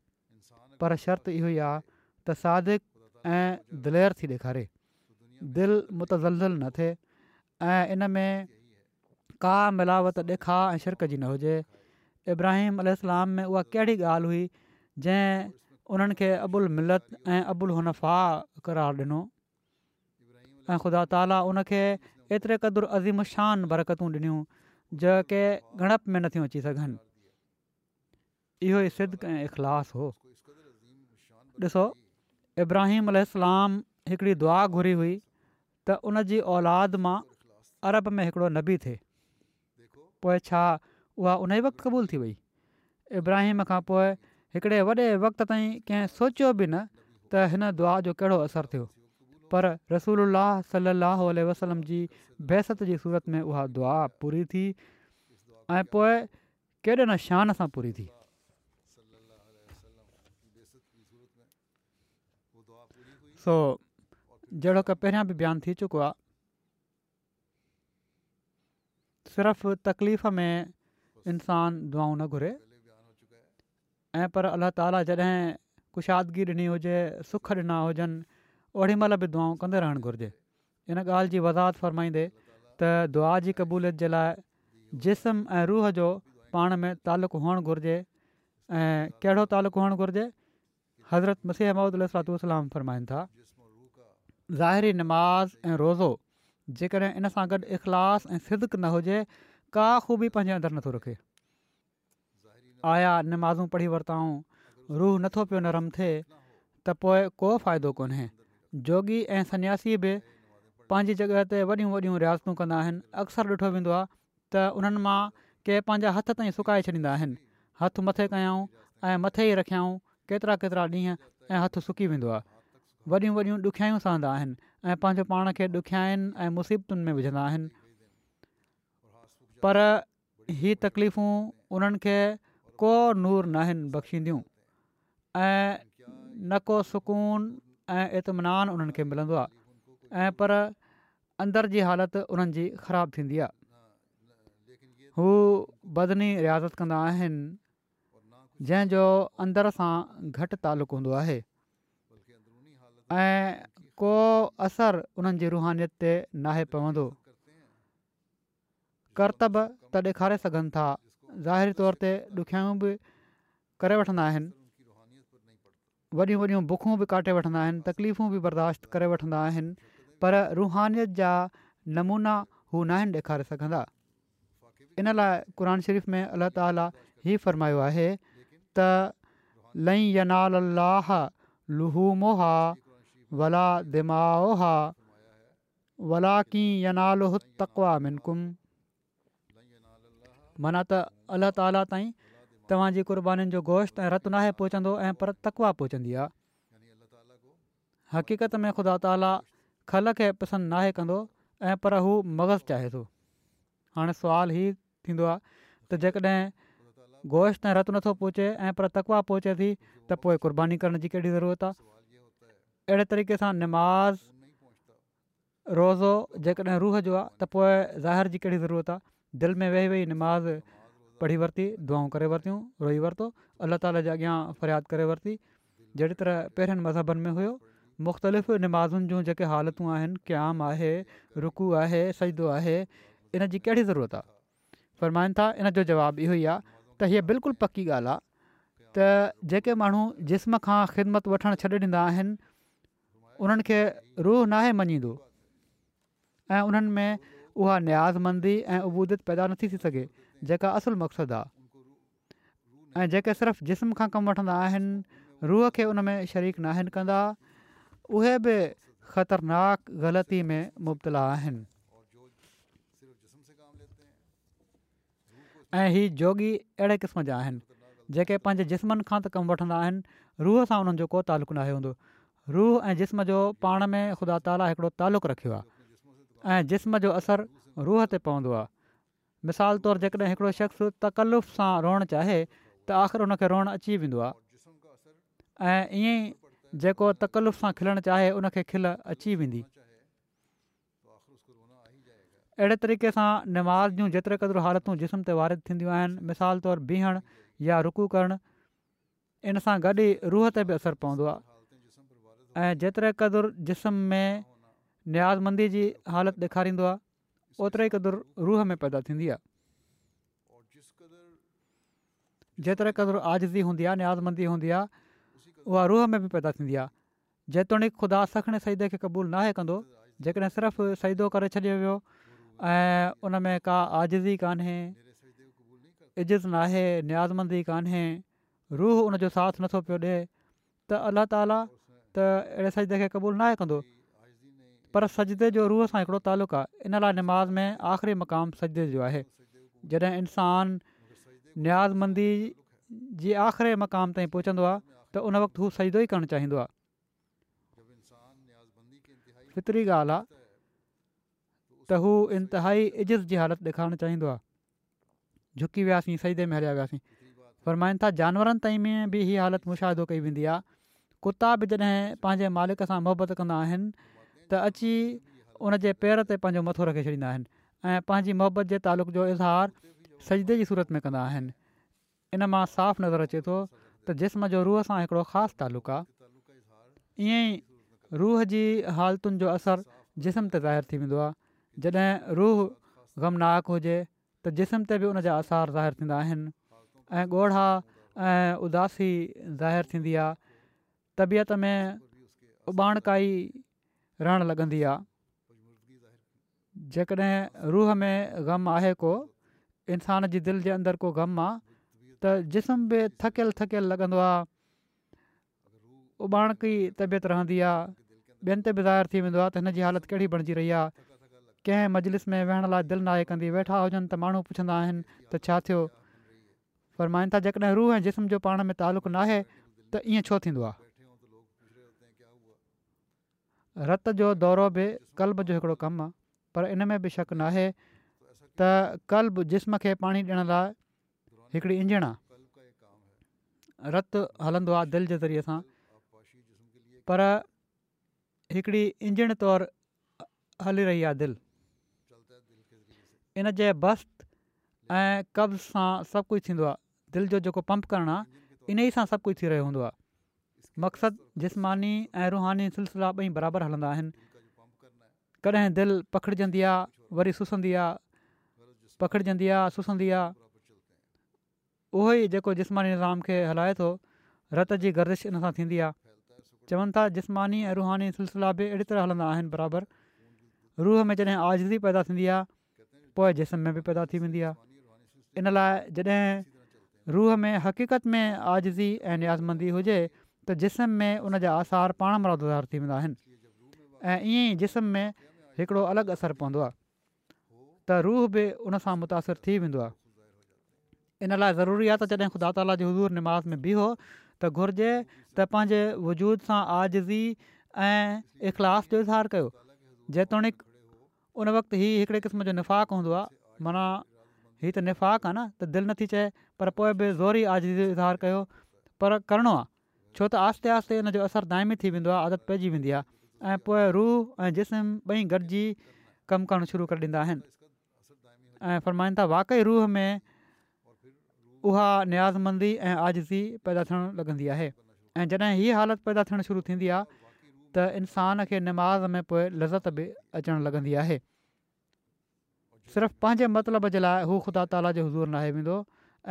पर शर्त इहो ई आहे त सादिक ऐं दिलेर थी ॾेखारे दिलि मुतज़लज़ल न थिए ऐं इन में का मिलावत ॾेखार ऐं शिरक जी न हुजे इब्राहिम अल में उहा कहिड़ी ॻाल्हि हुई जंहिं उन्हनि खे अबुल मिलत ऐं अबुल हुनफ़ा क़ करार ॾिनो ऐं ख़ुदा ताली उन एतिरे क़दुरु अज़ीमशान बरकतूं ॾिनियूं जो के में नथियूं अची सघनि इहो ई ऐं हो ॾिसो इब्राहिम अल हिकिड़ी दुआ घुरी हुई त उन जी औलाद मां अरब में हिकिड़ो नबी थिए पोइ छा उहा उन ई वक़्तु क़बूल थी वई इब्राहिम खां पोइ हिकिड़े वॾे वक़्त ताईं कंहिं सोचियो बि न त हिन दुआ जो कहिड़ो असरु थियो पर रसूल अलाह सलाहु वसलम जी बहसत जी सूरत में उहा दुआ पूरी थी ऐं पोइ केॾे न शान सां पूरी थी सो जहिड़ो क पहिरियां बि बयानु थी चुको आहे सिर्फ़ु तकलीफ़ में इंसानु दुआऊं न घुरे ऐं पर अलाह ताला जॾहिं कुशादगी ॾिनी हुजे सुख ॾिना हुजनि ओॾीमहिल बि दुआऊं कंदे रहणु घुरिजे इन ॻाल्हि जी वज़ाहत फ़रमाईंदे त दुआ जी क़बूलियत जे लाइ जिस्म ऐं रूह जो पाण में तालुक़ु हुअणु घुरिजे ऐं कहिड़ो तालुक़ु हुअणु घुरिजे हज़रत मसीह अहमद अलातलाम फरमाइनि था فرمائن नमाज़ ظاہری रोज़ो روزو इन सां गॾु इख़लास ऐं सिदक न हुजे का رکھے آیا अंदरु नथो रखे आया नमाज़ूं पढ़ी वरिताऊं रूह नथो पियो नरम थिए त को جوگی कोन्हे जोगी ऐं सन्यासी बि पंहिंजी जॻह ते वॾियूं वॾियूं रियासतूं कंदा अक्सर ॾिठो वेंदो आहे त मां कंहिं हथ ताईं सुकाए छॾींदा मथे मथे केतिरा केतिरा ॾींहं ऐं हथु सुकी वेंदो आहे वॾियूं वॾियूं ॾुखियाऊं सहंदा आहिनि ऐं पंहिंजो पाण खे ॾुखियाईनि ऐं में विझंदा आहिनि पर ही तकलीफ़ूं उन्हनि खे को नूर न आहिनि बख़्शींदियूं ऐं न को सुकून ऐं इतमनान उन्हनि खे मिलंदो आहे पर अंदर जी हालति उन्हनि जी ख़राबु थींदी आहे हू बदनी रियाज़त कंदा आहिनि जंहिंजो अंदर सां घटि तालुक़ु हूंदो आहे ऐं को असरु उन्हनि जी रुहानियत ते नाहे पवंदो करतब त ॾेखारे सघनि था ज़ाहिरी तौर ते ॾुखियाऊं बि करे वठंदा आहिनि वॾियूं वॾियूं बुखूं बि काटे वठंदा आहिनि तकलीफ़ूं बि बर्दाश्त करे वठंदा आहिनि पर रुहानियत जा नमूना हू न ॾेखारे सघंदा इन लाइ क़ुर शरीफ़ में अल्ला ताला ही फ़र्मायो त तकवा मिनकुम माना त अल्लाह ताला ताईं तव्हांजी क़ुर्बानीुनि जो गोश्त ऐं रतु नाहे पहुचंदो ऐं पर तकवा पहुचंदी आहे हक़ीक़त में ख़ुदा ताला खल खे पसंदि नाहे कंदो ऐं पर हू मग़ज़ु चाहे थो हाणे सुवालु हीउ थींदो आहे त जेकॾहिं गोश ताईं रतु नथो पहुचे ऐं पर तकवा पहुचे थी त पोइ क़ुर्बानी करण जी कहिड़ी ज़रूरत आहे अहिड़े तरीक़े सां निमाज़ रोज़ो जेकॾहिं रूह जो आहे त पोइ ज़ाहिर जी कहिड़ी ज़रूरत आहे दिलि में वेही वेही निमाज़ पढ़ी वरिती दुआऊं करे वरितियूं रोई वरितो अलाह ताला जे अॻियां फ़रियादि करे वरिती जहिड़ी तरह पहिरियुनि मज़हबनि में हुयो मुख़्तलिफ़ु निमाज़ुनि जूं जेके हालतूं आहिनि क़्याम आहे रुकू आहे सजदो आहे इन जी कहिड़ी ज़रूरत आहे फ़रमाइनि था इन जो इहो ई आहे त हीअ बिल्कुलु पकी ॻाल्हि आहे त जेके माण्हू जिस्म खां ख़िदमत वठणु छॾींदा आहिनि उन्हनि खे रूह नाहे मञींदो ऐं उन्हनि में उहा न्याज़मंदी ऐं उबूदत पैदा न थी थी सघे जेका असुलु मक़सदु आहे ऐं जेके सिर्फ़ु जिस्म खां कमु वठंदा आहिनि रूह खे उन में शरीकु न कंदा उहे बि ख़तरनाक ग़लती में मुबतला आहिनि ऐं हीअ जोॻी अहिड़े क़िस्म जा आहिनि जेके पंहिंजे जिस्मनि खां त कमु वठंदा आहिनि रूह सां उन्हनि जो को तालुक़ु नाहे हूंदो रूह ऐं जिस्म जो पाण में ख़ुदा ताला हिकिड़ो तालुक़ु रखियो आहे जिस्म जो असरु रूह ते पवंदो मिसाल तौरु जेकॾहिं शख़्स तकल्लुफ़ सां रोअणु चाहे त आख़िर उनखे रोअणु अची वेंदो आहे ऐं ईअं ई जेको सां खिलणु चाहे उनखे खिल अची वेंदी अहिड़े तरीक़े सां नमाज़ जूं जेतिरे क़दुरु हालतूं जिस्म ते वारिद थींदियूं आहिनि मिसाल तौरु बीहणु या रुकू करणु इन सां गॾु ई रूह ते बि असरु पवंदो आहे ऐं जेतिरे क़दुरु जिस्म में न्याज़मंदी जी हालति ॾेखारींदो आहे ओतिरे क़दुरु रूह में पैदा थींदी आहे जेतिरे क़दुरु आज़जी हूंदी आहे न्याज़मंदी हूंदी आहे उहा रूह में बि पैदा थींदी आहे जेतोणीकि ख़ुदा सखण सईदे खे क़बूलु नाहे कंदो जेकॾहिं सिर्फ़ु करे ऐं में का आज़िज़ी ई कान्हे इज़तु नाहे न्याज़मंदी कोन्हे रूह उन साथ नथो पियो ॾिए त अल्ला ताला त अहिड़े सजदे खे क़बूल न आहे कंदो पर सजदे जो रूह सां हिकिड़ो तालुक़ु आहे इन लाइ नमाज़ में आख़िरी मक़ाम सजदे जो आहे जॾहिं इंसानु न्याज़मंदी जी आख़िरी मक़ाम ताईं पहुचंदो आहे त उन वक़्तु हू सजदो ई करणु चाहींदो आहे फितिरी ॻाल्हि आहे त हू इंतिहाई इज़त जी हालति ॾेखारणु चाहींदो आहे झुकी वियासीं सईदे में हलिया वियासीं फरमाइनि था जानवरनि ताईं बि हीअ हालति मुशाहिदो कई वेंदी आहे कुता बि जॾहिं पंहिंजे मालिक सां मुहबत कंदा त अची उन पेर ते पंहिंजो मथो रखे छॾींदा आहिनि ऐं जे तालुक़ जो इज़हार सजदे जी सूरत में कंदा इन मां नज़र अचे थो त जिस्म जो रूह सां हिकिड़ो ख़ासि तालुक़ु आहे ईअं ई रूह जी हालतुनि जो असरु जिस्म ते थी वेंदो जॾहिं रूह ग़मनाक हुजे त जिस्म ते बि उन जा असार ज़ाहिर थींदा आहिनि ऐं ॻोढ़ा ऐं उदासी ज़ाहिर थींदी आहे तबीअत में उबाण काई रहणु लॻंदी आहे जेकॾहिं रूह में ग़म आहे को इंसान जी दिलि जे अंदरि को ग़म आहे त जिस्म बि थकियलु थकियलु लॻंदो आहे तबियत रहंदी आहे ॿियनि ते बि ज़ाहिर थी वेंदो आहे त हिन जी हालति कहिड़ी बणिजी रही आहे कंहिं मजलिस में वेहण लाइ दिलि नाहे कंदी वेठा हुजनि त माण्हू पुछंदा आहिनि त छा थियो पर माइनि था जेकॾहिं रूह ऐं जिस्म जो पाण में तालुक़ु नाहे त ईअं छो थींदो आहे रत जो दौरो बि कल्ब जो हिकिड़ो कमु आहे पर इन में बि शक न त कल्ब जिस्म खे पाणी ॾियण लाइ हिकिड़ी इंजण आहे रतु हलंदो आहे दिलि जे ज़रिए सां पर इंजण तौरु हली रही आहे दिलि इन जे बस्त ऐं कब्ज़ सां सभु कुझु थींदो आहे दिलि जो जेको पंप करणु आहे इन ई सां सभु कुझु थी रहियो हूंदो आहे मक़सदु जिस्मानी ऐं रूहानी सिलसिला ॿई बराबरि हलंदा आहिनि कॾहिं दिलि पखिड़िजंदी आहे वरी सुसंदी आहे पखिड़जंदी आहे सुसंदी आहे उहो ई जेको जिस्मानी निज़ाम खे हलाए थो रत जी गर्दिश इन सां थींदी आहे चवनि था जिस्मानी ऐं रूहानी सिलसिला बि अहिड़ी तरह हलंदा आहिनि बराबरि रूह में जॾहिं आज़दी पैदा थींदी आहे पोइ जिस्म में बि पैदा थी वेंदी आहे इन लाइ जॾहिं रूह में हक़ीक़त में आजज़ी ऐं न्याज़मंदी हुजे त जिस्म में उनजा आसार पाण मरादार थी वेंदा आहिनि ऐं جسم जिस्म में हिकिड़ो अलॻि असरु पवंदो त रूह बि उन सां मुतासिर थी वेंदो इन लाइ ज़रूरी आहे त जॾहिं ख़ुदा ताला जी हज़ूर निमाज़ में बीहो त घुरिजे त पंहिंजे वजूद सां आज़ज़ी ऐं इख़लास जो इज़हार कयो जेतोणीकि उन वक़्तु ही हिकिड़े क़िस्म जो निफ़ाक़ हूंदो आहे माना हीउ त निफ़ाक़ आहे न त दिलि नथी चए पर पोइ बि ज़ोरी आज़दी इज़ारु कयो पर करिणो आहे छो त आहिस्ते आहिस्ते हिन जो असरु दाइमी थी वेंदो आहे आदत पइजी वेंदी आहे ऐं पोइ रूह ऐं जिस्म ॿई गॾिजी कमु करणु शुरू करे ॾींदा आहिनि ऐं वाक़ई रूह में उहा नियाज़मंदी ऐं आज़ज़ी पैदा थियणु लॻंदी आहे ऐं जॾहिं हीअ हालति पैदा थियणु शुरू थींदी आहे त इंसान खे निमाज़ में पोइ लज़त बि अचणु लॻंदी आहे सिर्फ़ु पंहिंजे मतिलब जे लाइ हू ख़ुदा ताला जो हज़ूर नाहे वेंदो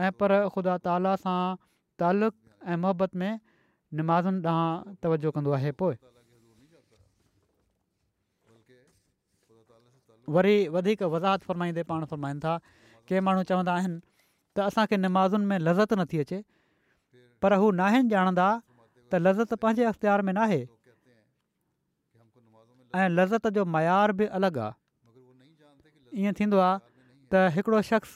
ऐं पर ख़ुदा ताला सां तालुक़ु ऐं मुहबत में निमाज़ुनि ॾांहुं तवजो कंदो आहे पोइ वरी वधीक वज़ाहत फ़रमाईंदे पाण फ़रमाईनि था के माण्हू चवंदा आहिनि त असांखे निमाज़ुनि में लज़त नथी अचे पर हू नाहिनि ॼाणंदा त लज़त पंहिंजे अख़्तियार में नाहे ऐं लज़त जो मयार बि अलॻि आहे ईअं थींदो आहे त हिकिड़ो शख़्स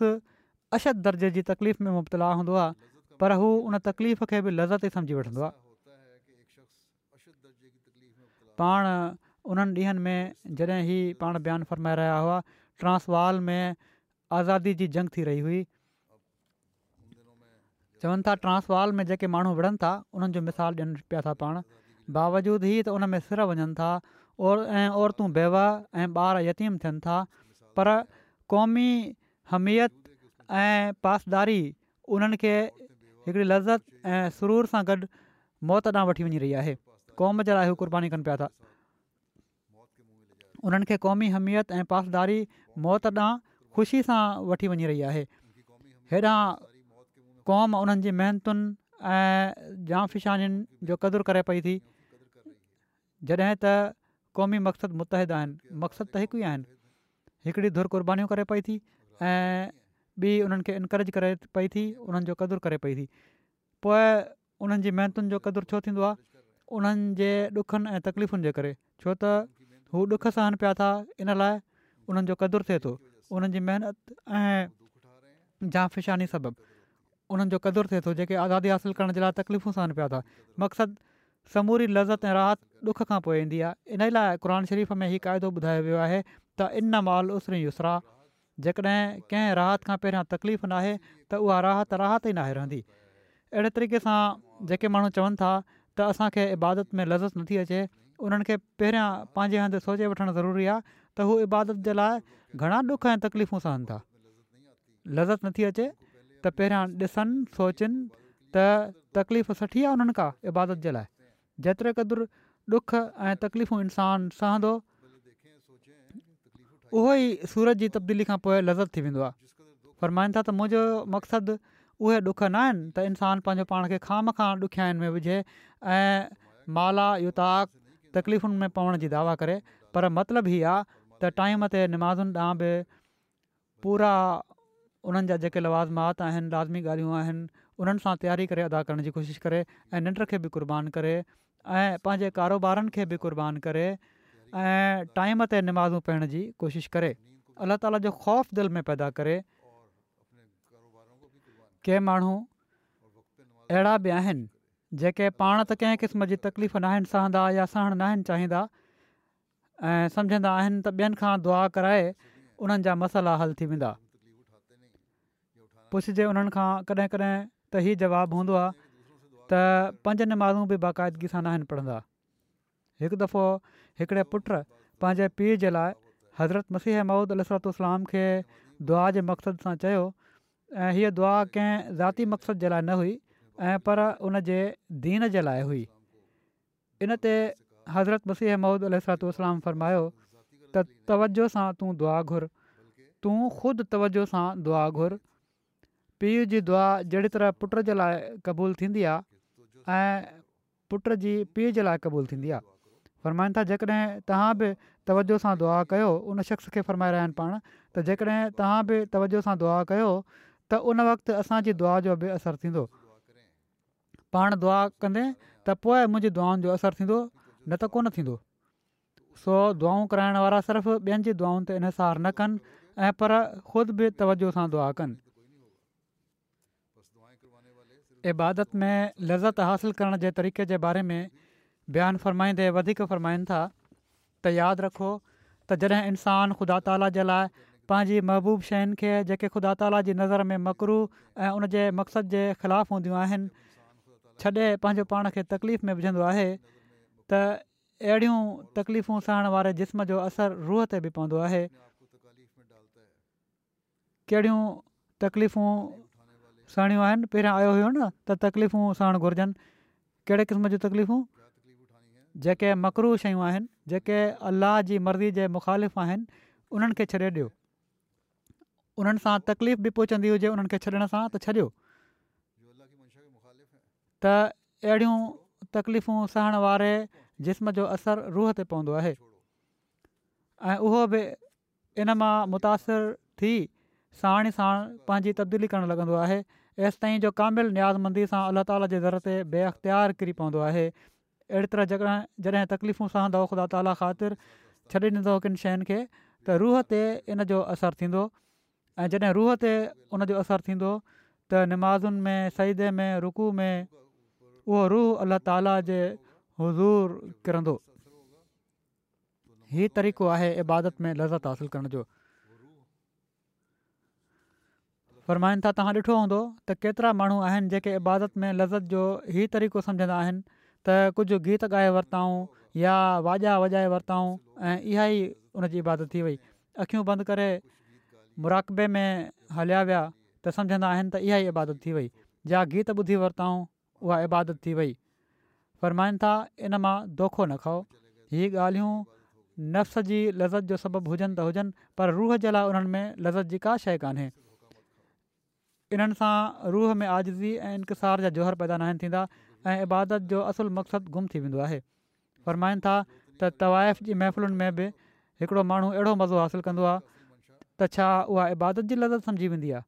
अशद दर्जे जी तकलीफ़ में मुबतला हूंदो आहे पर हू उन तकलीफ़ खे बि लज़त ई सम्झी वठंदो आहे पाण उन्हनि ॾींहनि में जॾहिं ई पाण बयानु फरमाए रहिया हुआ ट्रांसवॉल में आज़ादी जी जंग थी रही हुई चवनि था ट्रांसवाल में जेके माण्हू विढ़नि था उन्हनि जो मिसालु ॾियनि पिया था पाण बावजूदि ई त उन में सिर वञनि था और ऐं औरतूं वहिंव ऐं ॿार यतीमु थियनि था पर क़ौमी हमियत ऐं पासदारी उन्हनि खे हिकिड़ी लफ़त ऐं सरूर सां गॾु मौत ॾांहुं वठी वञी रही आहे क़ौम जे लाइ हू क़ुर्बानी कनि पिया था उन्हनि खे क़ौमी हमियत ऐं पासदारी मौत ॾांहुं ख़ुशी सां वठी वञी रही आहे हेॾां क़ौम उन्हनि जी महिनतुनि ऐं जो क़दुरु करे पई थी जॾहिं क़ौमी मक़सदु मुतहद आहिनि मक़सदु त हिकु ई आहिनि हिकिड़ी धुर कुर्बानीूं करे पई थी ऐं ॿी उन्हनि खे एनकरेज करे पई थी उन्हनि जो कदुरु करे पई थी पोइ उन्हनि जी महिनतुनि जो कदुरु छो थींदो आहे उन्हनि जे ॾुखनि ऐं तकलीफ़ुनि जे करे छो त हू ॾुख सहन पिया था इन लाइ उन्हनि जो कदुरु थिए थो उन्हनि जी महिनत ऐं जांफिशानी सबबु उन्हनि जो कदुरु थिए थो जेके आज़ादी हासिलु करण जे लाइ तकलीफ़ूं सहन पिया था मक़सदु समूरी लज़त ऐं राहत ॾुख खां पोइ ईंदी आहे इन लाइ क़ुरान शरीफ़ में हीउ क़ाइदो ॿुधायो वियो आहे त इन माल उसरी युसरा जेकॾहिं कंहिं राहत खां पहिरियां तकलीफ़ नाहे त उहा राहत राहत ई नाहे रहंदी अहिड़े तरीक़े सां जेके माण्हू चवनि था त असांखे इबादत में लज़त नथी अचे उन्हनि खे पहिरियां पंहिंजे हंधि सोचे वठणु ज़रूरी आहे त हू इबादत जे लाइ घणा ॾुख ऐं तकलीफ़ूं सहनि था लज़त नथी अचे त पहिरियां ॾिसनि सोचनि त तकलीफ़ सुठी आहे उन्हनि इबादत जे लाइ जेतिरे क़दुरु ॾुख ऐं तकलीफ़ूं इंसानु सहंदो उहो ई सूरत जी तब्दीली खां पोइ लज़त थी वेंदो आहे फरमाईंदा त मुंहिंजो मक़सदु उहे ॾुख न आहिनि त इंसान पंहिंजो पाण खे खाम खां ॾुखियाईनि में विझे ऐं माला युताक तकलीफ़ुनि में पवण जी दावा करे पर मतिलबु हीउ आहे त टाइम ते निमाज़ुनि ॾांहुं बि पूरा उन्हनि जा जेके लवाज़मात आहिनि लाज़मी ॻाल्हियूं आहिनि उन्हनि सां तयारी करे अदा करण जी कोशिशि करे ऐं निंड खे बि कुर्बान करे ऐं पंहिंजे कारोबारनि खे बि कुर्बान करे ऐं टाइम ते निमाज़ूं पाइण जी कोशिशि करे अलाह ताला जो ख़ौफ़ दिलि में पैदा करे के माण्हू अहिड़ा बि आहिनि जेके पाण त कंहिं क़िस्म जी तकलीफ़ नाहिनि सहंदा या सहण न चाहींदा ऐं सम्झंदा आहिनि त ॿियनि खां दुआ कराए उन्हनि जा मसाला हल थी वेंदा पुछजे उन्हनि खां कॾहिं कॾहिं त ई जवाबु त पंज माण्हू बि बाक़ाइदगी सां न आहिनि पढ़ंदा हिकु दफ़ो हिकिड़े पुट पंहिंजे पीउ जे लाइ हज़रत मसीह ममूद अल सलातलाम खे दुआ जे मक़सद सां चयो ऐं हीअ दुआ कंहिं ज़ाती मक़सद जे लाइ न हुई ऐं पर उन जे दीन जे लाइ हुई इन ते हज़रत मसीह महमद अल सलातलाम फ़रमायो त तवजो सां तू दुआ घुर तूं ख़ुदि तवजो सां दुआ घुर पीउ जी दुआ जहिड़ी तरह पुट जे लाइ क़बूलु थींदी आहे ऐं पुट जी पीउ जे लाइ क़बूल थींदी आहे था जेकॾहिं तव्हां बि तवजो सां दुआ कयो उन शख़्स खे फरमाए रहिया आहिनि पाण त जेकॾहिं तव्हां बि तवजो सां दुआ कयो त उन वक़्तु असांजी दुआ जो बि असरु थींदो पाण दुआ कंदे त पोइ मुंहिंजी जो असरु थींदो न त कोन थींदो सो दुआऊं कराइण वारा सिर्फ़ु ॿियनि जी दुआनि ते इनसार न कनि ऐं पर ख़ुदि बि तवजो सां दुआ कनि इबादत में लज़त हासिलु करण जे तरीक़े जे बारे में बयानु फ़रमाईंदे वधीक फ़रमाइनि था त यादि रखो त जॾहिं इंसानु ख़ुदा ताला जे लाइ पंहिंजी महबूबु शयुनि खे जेके ख़ुदा ताला जी नज़र में मकरू ऐं उन जे मक़सद जे ख़िलाफ़ हूंदियूं आहिनि छॾे पंहिंजो पाण खे तकलीफ़ में विझंदो आहे त अहिड़ियूं तकलीफ़ूं सहणु वारे जिस्म जो असरु रूह ते बि पवंदो आहे कहिड़ियूं तकलीफ़ूं सहिणियूं आहिनि पहिरियां आयो हुयो न त तकलीफ़ूं सहणु घुरिजनि कहिड़े क़िस्म जूं तकलीफ़ूं जेके मकरू शयूं आहिनि जेके अलाह जी मर्ज़ी जे मुखालिफ़ आहिनि उन्हनि खे छॾे ॾियो उन्हनि सां तकलीफ़ बि पहुचंदी हुजे उन्हनि खे छॾण सां त छॾियो त अहिड़ियूं तकलीफ़ूं सहण वारे जिस्म जो असरु रूह ते पवंदो आहे ऐं उहो बि इन मां थी साणी साण पंहिंजी तब्दीली करणु लॻंदो आहे एसिताईं जो कामिल न्याज़मंदी सां अला ताला जे दर ते बे अख़्तियार किरी पवंदो आहे अहिड़ी तरह जॻह जॾहिं तकलीफ़ूं सहंदो ख़ुदा ताला ख़ातिर छॾे ॾींदो किन शयुनि खे त रूह ते इन जो असरु थींदो ऐं जॾहिं रूह ते उनजो असरु थींदो त नमाज़ुनि में सईदे में रुकू में उहो रूह अल्ला ताला जे हज़ूर किरंदो हीउ तरीक़ो आहे इबादत में लज़त हासिलु करण जो फरमाइनि था तव्हां ॾिठो हूंदो त केतिरा माण्हू आहिनि जेके इबादत में लज़त जो ई तरीक़ो सम्झंदा आहिनि त कुझु गीत ॻाए वरिताऊं या वाजा वॼाए वरिताऊं ऐं इहा ई उन इबादत थी वई अखियूं बंदि करे मुराक़बे में हलिया विया त सम्झंदा आहिनि त इहा ई इबादत थी वई जा गीत ॿुधी वरिताऊं उहा इबादत थी वई फ़रमाइनि था इन मां दोखो न खाओ हीअ ॻाल्हियूं नफ़्स जी लज़त जो सबबु हुजनि त हुजनि पर रूह जे लाइ उन्हनि में लज़त जी का शइ कोन्हे इन्हनि सां रूह में आज़ज़ी ऐं इंतसार जा जोहर पैदा न आहिनि थींदा ऐं इबादत जो असुलु मक़सदु गुम थी वेंदो आहे फ़रमाइनि था त तवाइफ़ जी महफ़िलनि में बि हिकिड़ो माण्हू अहिड़ो मज़ो हासिलु कंदो आहे त छा उहा इबादत जी लज़त सम्झी वेंदी आहे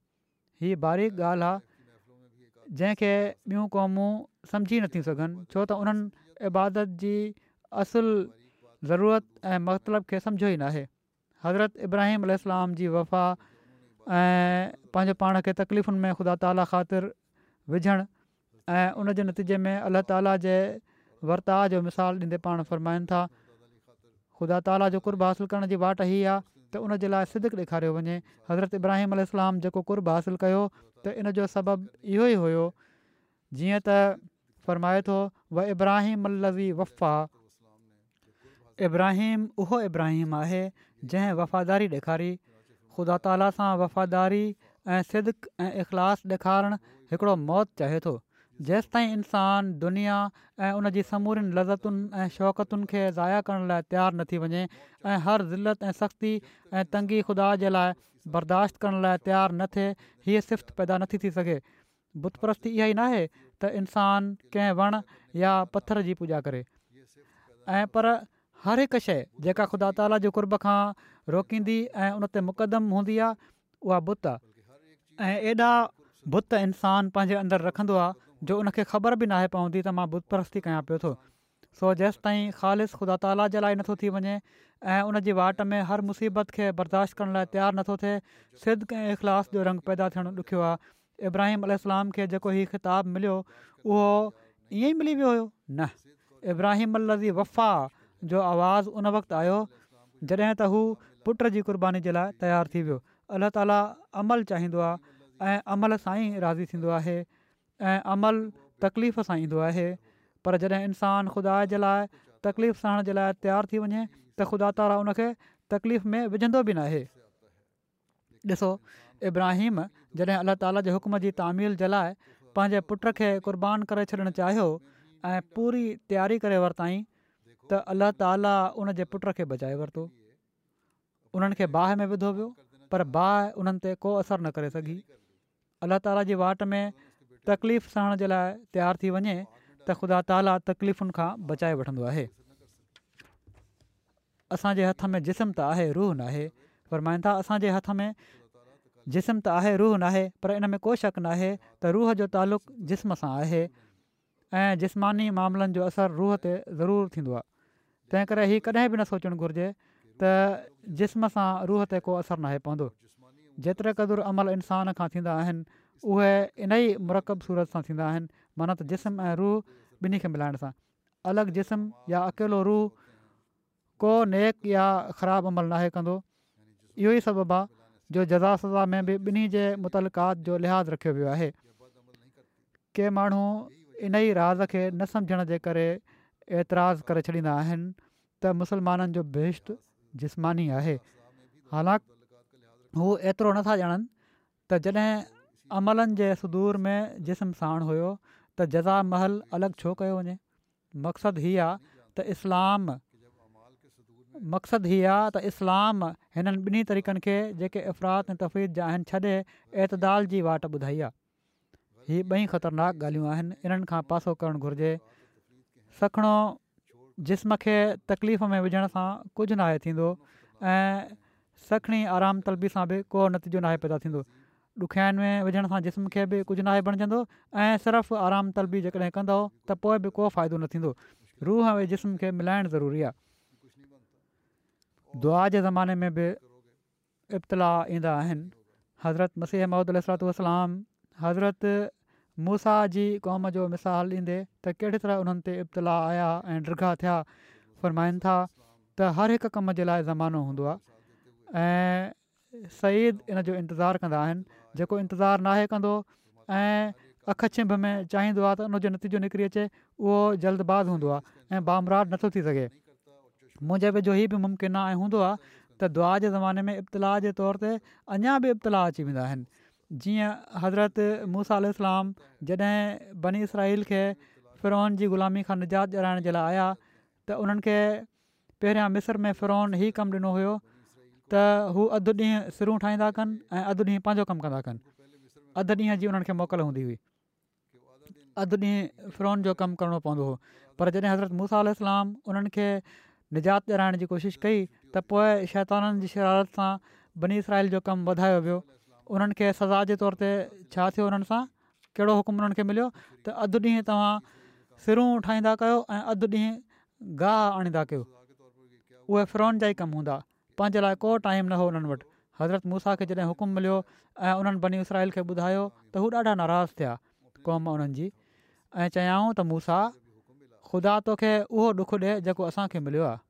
हीअ बारीक़ु ॻाल्हि आहे जंहिंखे ॿियूं क़ौमूं सम्झी नथियूं सघनि छो त उन्हनि इबादत जी असुल ज़रूरत ऐं मतिलब खे सम्झो ई न हज़रत इब्राहिम अल वफ़ा ऐं पंहिंजो पाण खे तकलीफ़ुनि में ख़ुदा ताला ख़ातिर विझणु ऐं उन नतीजे में अलाह ताला जे वर्ता जो मिसाल ॾींदे पाण फ़र्माइनि था ख़ुदा ताला जो कुर्ब हासिलु करण जी वाट हीअ आहे त उनजे लाइ सिदिक ॾेखारियो वञे हज़रत इब्राहिम अल जेको कुर्ब हासिलु कयो त इन जो सबबु इहो ई हुयो जीअं त फ़रमाए थो व इब्राहिम अल वफ़ा इब्राहिम उहो इब्राहिम आहे जंहिं वफ़ादारी ॾेखारी ख़ुदा ताला सां वफ़ादारी ऐं सिदक ऐं इख़लास ॾेखारणु हिकिड़ो मौत चाहे थो जेसिताईं इंसानु दुनिया ऐं उन जी समूरीनि लज़तुनि ऐं शौकतुनि खे ज़ाया करण लाइ तयारु न वञे ऐं हर ज़िलत ऐं सख़्ती ऐं तंगी ख़ुदा जे लाइ बर्दाश्त करण लाइ तयारु न थिए हीअ सिफ़्त पैदा न थी थी सघे बुतपरस्ती इहा ई न आहे त इंसानु कंहिं वण या पथर जी पूॼा करे ऐं पर हर हिकु शइ जेका ख़ुदा ताला जे कुर्ब खां रोकींदी ऐं उन ते मुक़दम हूंदी आहे उहा बुत आहे ऐं एॾा बुत इंसान पंहिंजे अंदरि रखंदो आहे जो उनखे ख़बर बि न पवंदी त मां बुत परस्ती कयां पियो थो सो जेसि ताईं ख़ालि ख़ुदा ताला जे लाइ नथो थी वञे ऐं उन वाट में हर मुसीबत खे बर्दाश्त करण लाइ तयारु नथो थिए सिद्ध कंहिं इख़लास जो रंग पैदा थियणु ॾुखियो आहे इब्राहिम अलाम खे जेको हीउ ख़िताबु मिलियो उहो ईअं ई मिली वियो हुयो न इब्राहिम अल वफ़ा जो आवाज़ु उन वक़्तु आयो जॾहिं त हू पुट जी क़ुर्बानी जे लाइ तयारु थी वियो अलाह ताला अमल चाहींदो आहे अमल सां ई राज़ी थींदो आहे अमल तकलीफ़ सां ईंदो आहे पर जॾहिं इंसानु ख़ुदा जे लाइ तकलीफ़ सहण जे लाइ तयारु थी वञे त ख़ुदा ताला उन तकलीफ़ में विझंदो बि न आहे ॾिसो इब्राहिम जॾहिं अलाह ताला जे हुकम जी तामील जे लाइ पंहिंजे पुट खे क़ुर्बान करे छॾणु चाहियो ऐं पूरी तयारी करे वरितईं त अल्ला ताला उन जे पुट खे बचाए वरितो उन्हनि खे बाहि में विधो वियो पर बाहि उन्हनि को असरु न करे सघी अलाह ताला जी वाट में तकलीफ़ सहण जे लाइ तयारु थी वञे त ख़ुदा ताला तकलीफ़ुनि खां बचाए वठंदो आहे असांजे हथ में जिस्म त आहे रूह न आहे फरमाइन था असांजे हथ में जिस्म त आहे रूह न पर इन में को शक न आहे त रूह जो तालुक़ु जिस्म सां आहे ऐं जिस्मानी मामलनि जो असरु रूह ते ज़रूरु थींदो आहे तंहिं करे हीअ कॾहिं बि न सोचणु घुरिजे त जिस्म सां रूह ते को असरु नाहे पवंदो जेतिरे क़दुरु अमल इंसान खां थींदा आहिनि उहे इन ई मुरकब सूरत सां थींदा आहिनि माना त जिस्म ऐं रूह ॿिन्ही खे मिलाइण सां अलॻि जिस्म या अकेलो रूह को नेक या ख़राबु अमल नाहे कंदो इहो ई सबबु आहे जो जज़ा सज़ा में बि ॿिन्ही जे मुतलकात जो लिहाज़ु रखियो वियो आहे के माण्हू इन ई राज़ खे न सम्झण जे करे एतिराज़ करे छॾींदा आहिनि त मुस्लमाननि जो बेहश जिस्मानी आहे हालांकि हू एतिरो नथा ॼाणनि त जॾहिं अमलनि जे सुदूर में जिस्म साण हुयो त महल अलॻि छो कयो वञे मक़सदु हीउ आहे त इस्लाम मक़सदु हीअ आहे त इस्लाम हिननि ॿिन्ही तरीक़नि खे जेके अफ़रात ऐं तफ़रीक़ आहिनि छॾे एतदाल जी वाट ॿुधाई आहे हीअ ॿई ख़तरनाक ॻाल्हियूं आहिनि इन्हनि खां पासो करणु घुरिजे सखणो जिस्म खे तकलीफ़ में विझण सां कुझु न आहे थींदो ऐं सखणी आराम तलबी सां बि को नतीजो नाहे पैदा थींदो ॾुखियानि में विझण सां जिस्म खे बि कुझु नाहे बणजंदो ऐं सिर्फ़ु आराम तलबी जेकॾहिं कंदो त पोइ बि को फ़ाइदो न थींदो रूह में जिस्म खे मिलाइणु ज़रूरी आहे दुआ जे ज़माने में बि इब्तलाउ ईंदा आहिनि हज़रत मसीह महमदल सरत वसलाम हज़रत मूसा जी क़ौम जो मिसाल ॾींदे त कहिड़ी तरह उन्हनि ते इब्तिलाउ आया ऐं ॾिघा थिया फ़रमाईनि था त हर हिकु कम जे लाइ ज़मानो हूंदो आहे ऐं सही इन जो इंतज़ारु कंदा आहिनि जेको इंतज़ारु नाहे कंदो ऐं अखि छिंभ में चाहींदो आहे त उनजो नतीजो निकिरी अचे उहो जल्दबाज़ हूंदो आहे ऐं बामराट नथो थी सघे मुंहिंजे वेझो हीअ बि मुमकिन आहे हूंदो आहे त दुआ जे ज़माने में इब्तिलाह जे तौर ते अञा बि इब्तिलाह अची वेंदा आहिनि जीअं हज़रत मूसा आलाम जॾहिं बनी इसराल खे फिरोन जी ग़ुलामी खां निजात ॾियाइण जे लाइ आया त उन्हनि खे पहिरियां मिस्र में फ़िरोन ई कमु ॾिनो हुयो त हू अधु ॾींहुं सिरूं ठाहींदा कनि ऐं अधु ॾींहुं पंहिंजो कमु कंदा कनि अधु ॾींहं जी उन्हनि खे मोकल हूंदी हुई अधु ॾींहुं फिरोन जो कमु करिणो पवंदो हुओ पर जॾहिं हज़रत मूसा अललाम उन्हनि खे निजात ॾियाइण जी कोशिशि कई त पोइ शैताननि जी शरारत सां बनी इसराइल जो कमु वधायो वियो उन्हनि खे सज़ा जे तौर ते छा थियो उन्हनि सां कहिड़ो हुकुम उन्हनि खे मिलियो त अधु ॾींहुं तव्हां सिरूं ठाहींदा कयो ऐं अधु ॾींहुं गाहु आणींदा कयो उहे फिरोन जा ई कमु हूंदा पंहिंजे लाइ को टाइम न हो हुननि वटि हज़रत मूसा खे जॾहिं हुकुम मिलियो ऐं उन्हनि बनी इसराइल खे ॿुधायो त हू ॾाढा नाराज़ थिया क़ौम उन्हनि जी ऐं चयाऊं त मूसा ख़ुदा तोखे उहो ॾुखु ॾिए जेको असांखे मिलियो आहे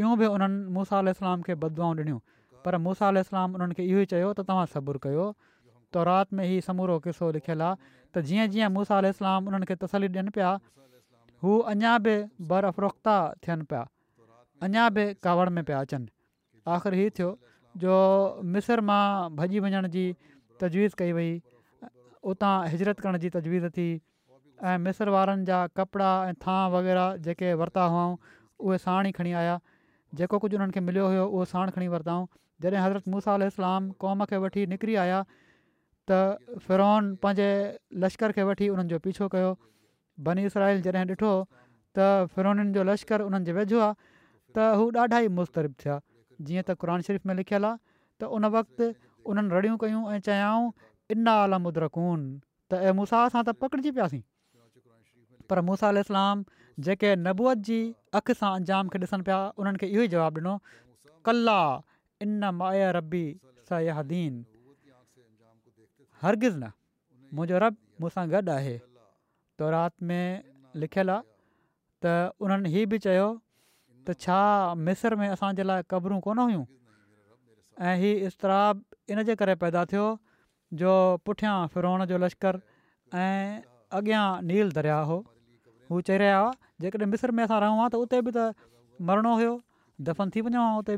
ॿियूं बि उन्हनि मूसा पर मूसा अललाम उन्हनि खे इहो ई चयो त तव्हां सबुरु कयो तौरात में ई समूरो किसो लिखियलु आहे त जीअं जीअं मूसा अलसलाम उन्हनि खे तसली ॾियनि पिया हू अञा बि बर्फ़रोता थियनि पिया अञा बि कावड़ में पिया अचनि आख़िर हीअ थियो जो मिसर मां भॼी वञण जी तजवीज़ कई वई उतां हिजरत करण जी तजवीज़ थी ऐं मिसर वारनि जा कपिड़ा ऐं थां वग़ैरह जेके वरिता हुआ उहे साण ई खणी आया जेको कुझु उन्हनि खे मिलियो हुयो उहो साण खणी वरिताऊं जॾहिं हज़रत मूसा इस्लाम क़ौम खे वठी निकिरी आया त फ़िरोन पंहिंजे लश्कर खे वठी उन्हनि जो पीछो कयो बनी इसराइल जॾहिं ॾिठो त फिरोननि जो लश्कर उन्हनि जे वेझो आहे त हू ॾाढा ई मुस्तरिब थिया जीअं त क़रान शरीफ़ में लिखियलु आहे त उन वक़्तु उन्हनि रड़ियूं कयूं ऐं चयाऊं इना मुद्रकून त ऐं मूसा सां त पकड़िजी पियासीं पर मूसा इस्लाम जेके नबूअत जी अखि सां अंजाम खे ॾिसनि पिया उन्हनि खे इहो ई जवाबु ॾिनो कला इन माया रबी सयाहदीन हरगिज़ न मुंहिंजो रब मूं सां गॾु आहे त تو में लिखियलु आहे त उन्हनि हीउ बि चयो त छा मिसर में असांजे लाइ क़बरूं कोन हुयूं ऐं हीउ इस्तराबु इन जे करे पैदा थियो जो पुठियां फिरोण जो लश्कर ऐं अॻियां नील दरिया हो हू चई रहिया हुआ जेकॾहिं मिस्र में असां रहूं हा त उते बि त मरिणो हुयो दफ़न थी हा उते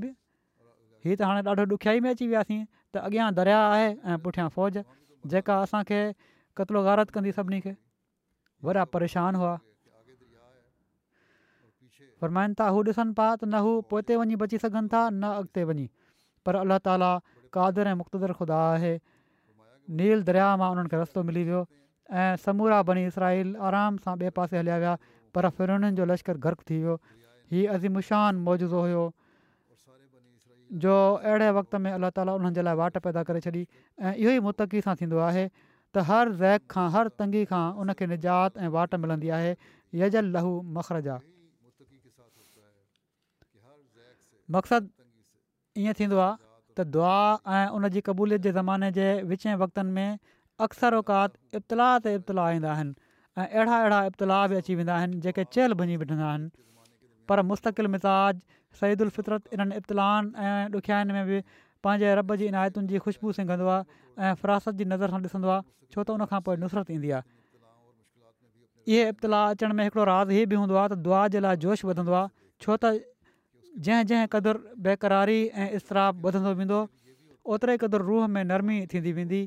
हीअ त हाणे ॾाढो ॾुखियाई में अची वियासीं त अॻियां दरिया आहे ऐं पुठियां फ़ौज जेका असांखे क़तलो गारत कंदी सभिनी खे वॾा परेशान हुआ फ़रमाइनि था हू ॾिसनि पिया त न हू पोइ वञी बची सघनि था न अॻिते वञी पर अलाह ताला कादर ऐं मुख़्तदर ख़ुदा आहे नील दरिया मां उन्हनि खे रस्तो मिली वियो ऐं समूरा बनी इसरा आराम सां ॿिए पासे हलिया विया पर फिरणनि जो लश्कर गर्क थी वियो हीउ अज़ीमुशान मौजूज़ो हुयो जो अहिड़े वक़्त में اللہ ताला उन्हनि जे लाइ वाट पैदा करे छॾी ऐं इहो ई मुतक़ी सां थींदो आहे त हर रैक खां हर तंगी खां उनखे निजात ऐं वाट मिलंदी आहे यजल लहू मखरजा जा मक़सदु ईअं थींदो आहे त दुआ ऐं उन जी क़बूलियत जे ज़माने जे विच वक़्तनि में अक्सर ओकात इब्तिलाह ते इब्तिलाउ ईंदा आहिनि ऐं अहिड़ा अहिड़ा बि अची वेंदा आहिनि जेके पर मुस्तक़िल मिज़ाज सईदु उलफितरत इन्हनि इब्तिलाहनि ऐं ॾुखियाईनि में बि पंहिंजे रब जी इनायतुनि जी ख़ुशबू सिंग कंदो आहे ऐं फ़िरासत जी नज़र सां ॾिसंदो आहे छो त उनखां पोइ नुसरत ईंदी आहे इहे इब्तिलाह अचण में हिकिड़ो राज़ हीअ बि हूंदो आहे त दुआ जे लाइ जोश वधंदो आहे छो त जंहिं जंहिं क़दुरु बेक़रारी ऐं इसराबु वधंदो वेंदो ओतिरे क़दुरु रूह में नरमी थींदी वेंदी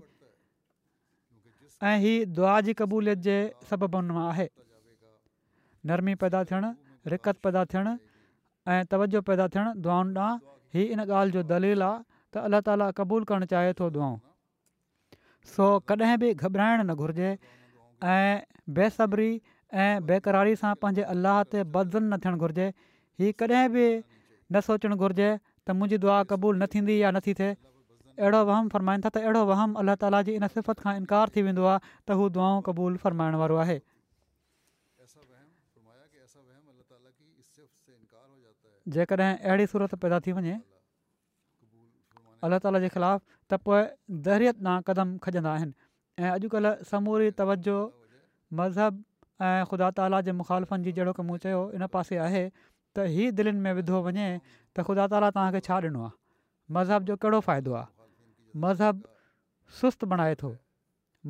ऐं हीअ दुआ जी क़बूलियत जे मां आहे नरमी पैदा थियणु रिकत पैदा थियणु ऐं तवजो पैदा थियणु दुआनि ॾांहुं हीअ इन ॻाल्हि जो दलील आहे त अल्लाह ताली क़बूल करणु चाहे थो दुआऊं सो कॾहिं बि घबराइणु न घुरिजे ऐं बेसब्री ऐं बेक़रारी सां पंहिंजे अलाह ते बदज़न न थियणु घुरिजे हीअ कॾहिं बि न सोचणु घुरिजे त मुंहिंजी दुआ क़बूलु न थींदी या नथी थिए अहिड़ो वहम फ़रमाइनि था त अहिड़ो वहम अला ताला जी इन सिफ़त खां इनकार थी वेंदो आहे त हू दुआऊं क़बूलु फ़रमाइण वारो आहे जेकॾहिं अहिड़ी सूरत पैदा थी वञे अल्ला ताला जे ख़िलाफ़ु त पोइ दहरियत ना क़दम खजंदा आहिनि ऐं समूरी तवजो मज़हब ऐं ख़ुदा ताला जे मुखालफ़नि जी जहिड़ो की मूं चयो इन पासे आहे त ई दिलनि में विधो वञे त ख़ुदा ताला तव्हांखे छा ॾिनो आहे मज़हब जो कहिड़ो फ़ाइदो आहे मज़हब सुस्त बणाए थो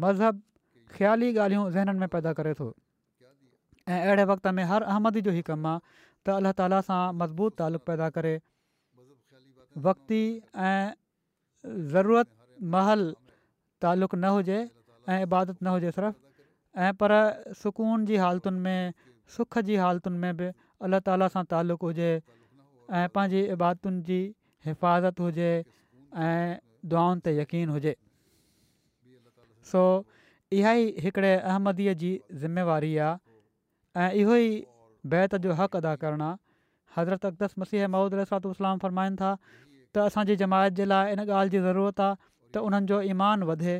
मज़हब ख़्याली ॻाल्हियूं ज़हननि में पैदा करे थो ऐं अहिड़े वक़्त में हर अहमदी जो ई कमु आहे त अलाह ताला सां मज़बूत तालुक़ु पैदा करे वक़्ती ऐं महल तालुक़ु न हुजे ऐं इबादत न हुजे सिर्फ़ु ऐं पर सुकून जी हालतुनि में सुख जी हालतुनि में बि अलाह ताला सां तालुक़ु हुजे ऐं पंहिंजी जी हिफ़ाज़त हुजे ऐं दुआनि ते यक़ीन हुजे सो इहा ई हिकिड़े अहमदीअ जी ज़िमेवारी आहे ऐं इहो बैत जो हक़ अदा करणु आहे हज़रत अकदस मसीह महूद रिसात फ़रमाइनि था त असांजी जमायत जे लाइ इन ॻाल्हि जी ज़रूरत आहे त उन्हनि जो ईमान वधे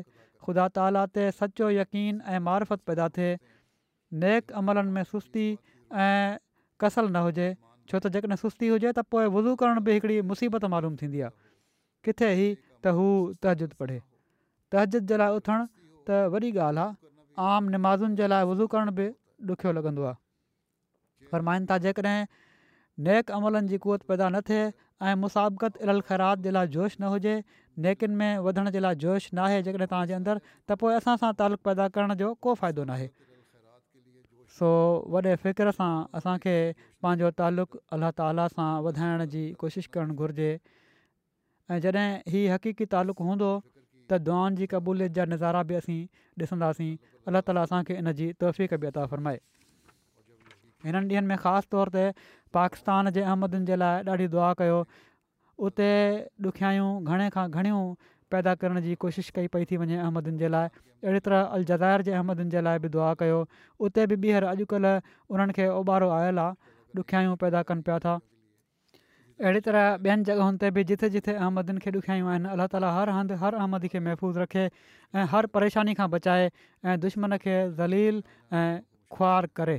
ख़ुदा ताला ते सचो यकीन ऐं मारफत पैदा थिए नेक अमलनि में सुस्ती ऐं कसल न हुजे छो त जेकॾहिं सुस्ती हुजे त पोइ वज़ू करण बि हिकिड़ी मुसीबत मालूम थींदी आहे किथे ई त हू तहजीद पढ़े तहजद जे लाइ उथणु त वॾी ॻाल्हि आहे आम नमाज़ुनि जे लाइ वज़ू करण बि ॾुखियो लॻंदो आहे फरमाइनि था जेकॾहिं नेक अमलनि जी कुवत पैदा न थिए ऐं मुसाबकत अल ख़ैरात जे लाइ जोश न हुजे नेकिन में वधण जे लाइ जोश न आहे जेकॾहिं तव्हांजे अंदरि त पोइ असां सां तालुक़ु पैदा करण जो को फ़ाइदो न आहे सो वॾे फ़िक्र सां असांखे पंहिंजो तालुक़ु अलाह ताला सां वधाइण जी कोशिशि करणु घुरिजे ऐं जॾहिं हीउ हक़ीक़ी तालुक़ु हूंदो त दुआनि जी क़बूलियत जा नज़ारा बि असीं ॾिसंदासीं अलाह ताला असांखे इन जी तहफ़ीक़ बि फ़रमाए हिननि ॾींहनि में ख़ासि तौर ते पाकिस्तान जे अहमदनि जे लाइ ॾाढी दुआ कयो उते ॾुखियाईयूं घणे खां घणियूं पैदा करण जी कोशिशि कई पई थी वञे अहमदनि जे लाइ अहिड़ी तरह अलजार जे अहमदुनि जे लाइ बि दुआ कयो उते बि ॿीहर अॼुकल्ह उन्हनि खे ओॿारो आयल आहे ॾुखियायूं पैदा कनि पिया था अहिड़ी तरह ॿियनि जॻहियुनि ते बि जिथे जिथे अहमदन खे ॾुखियायूं आहिनि अलाह ताला हर हंधि हर अहमद खे महफ़ूज़ रखे ऐं हर परेशानी खां बचाए ऐं दुश्मन खे ज़लील ऐं खुआर करे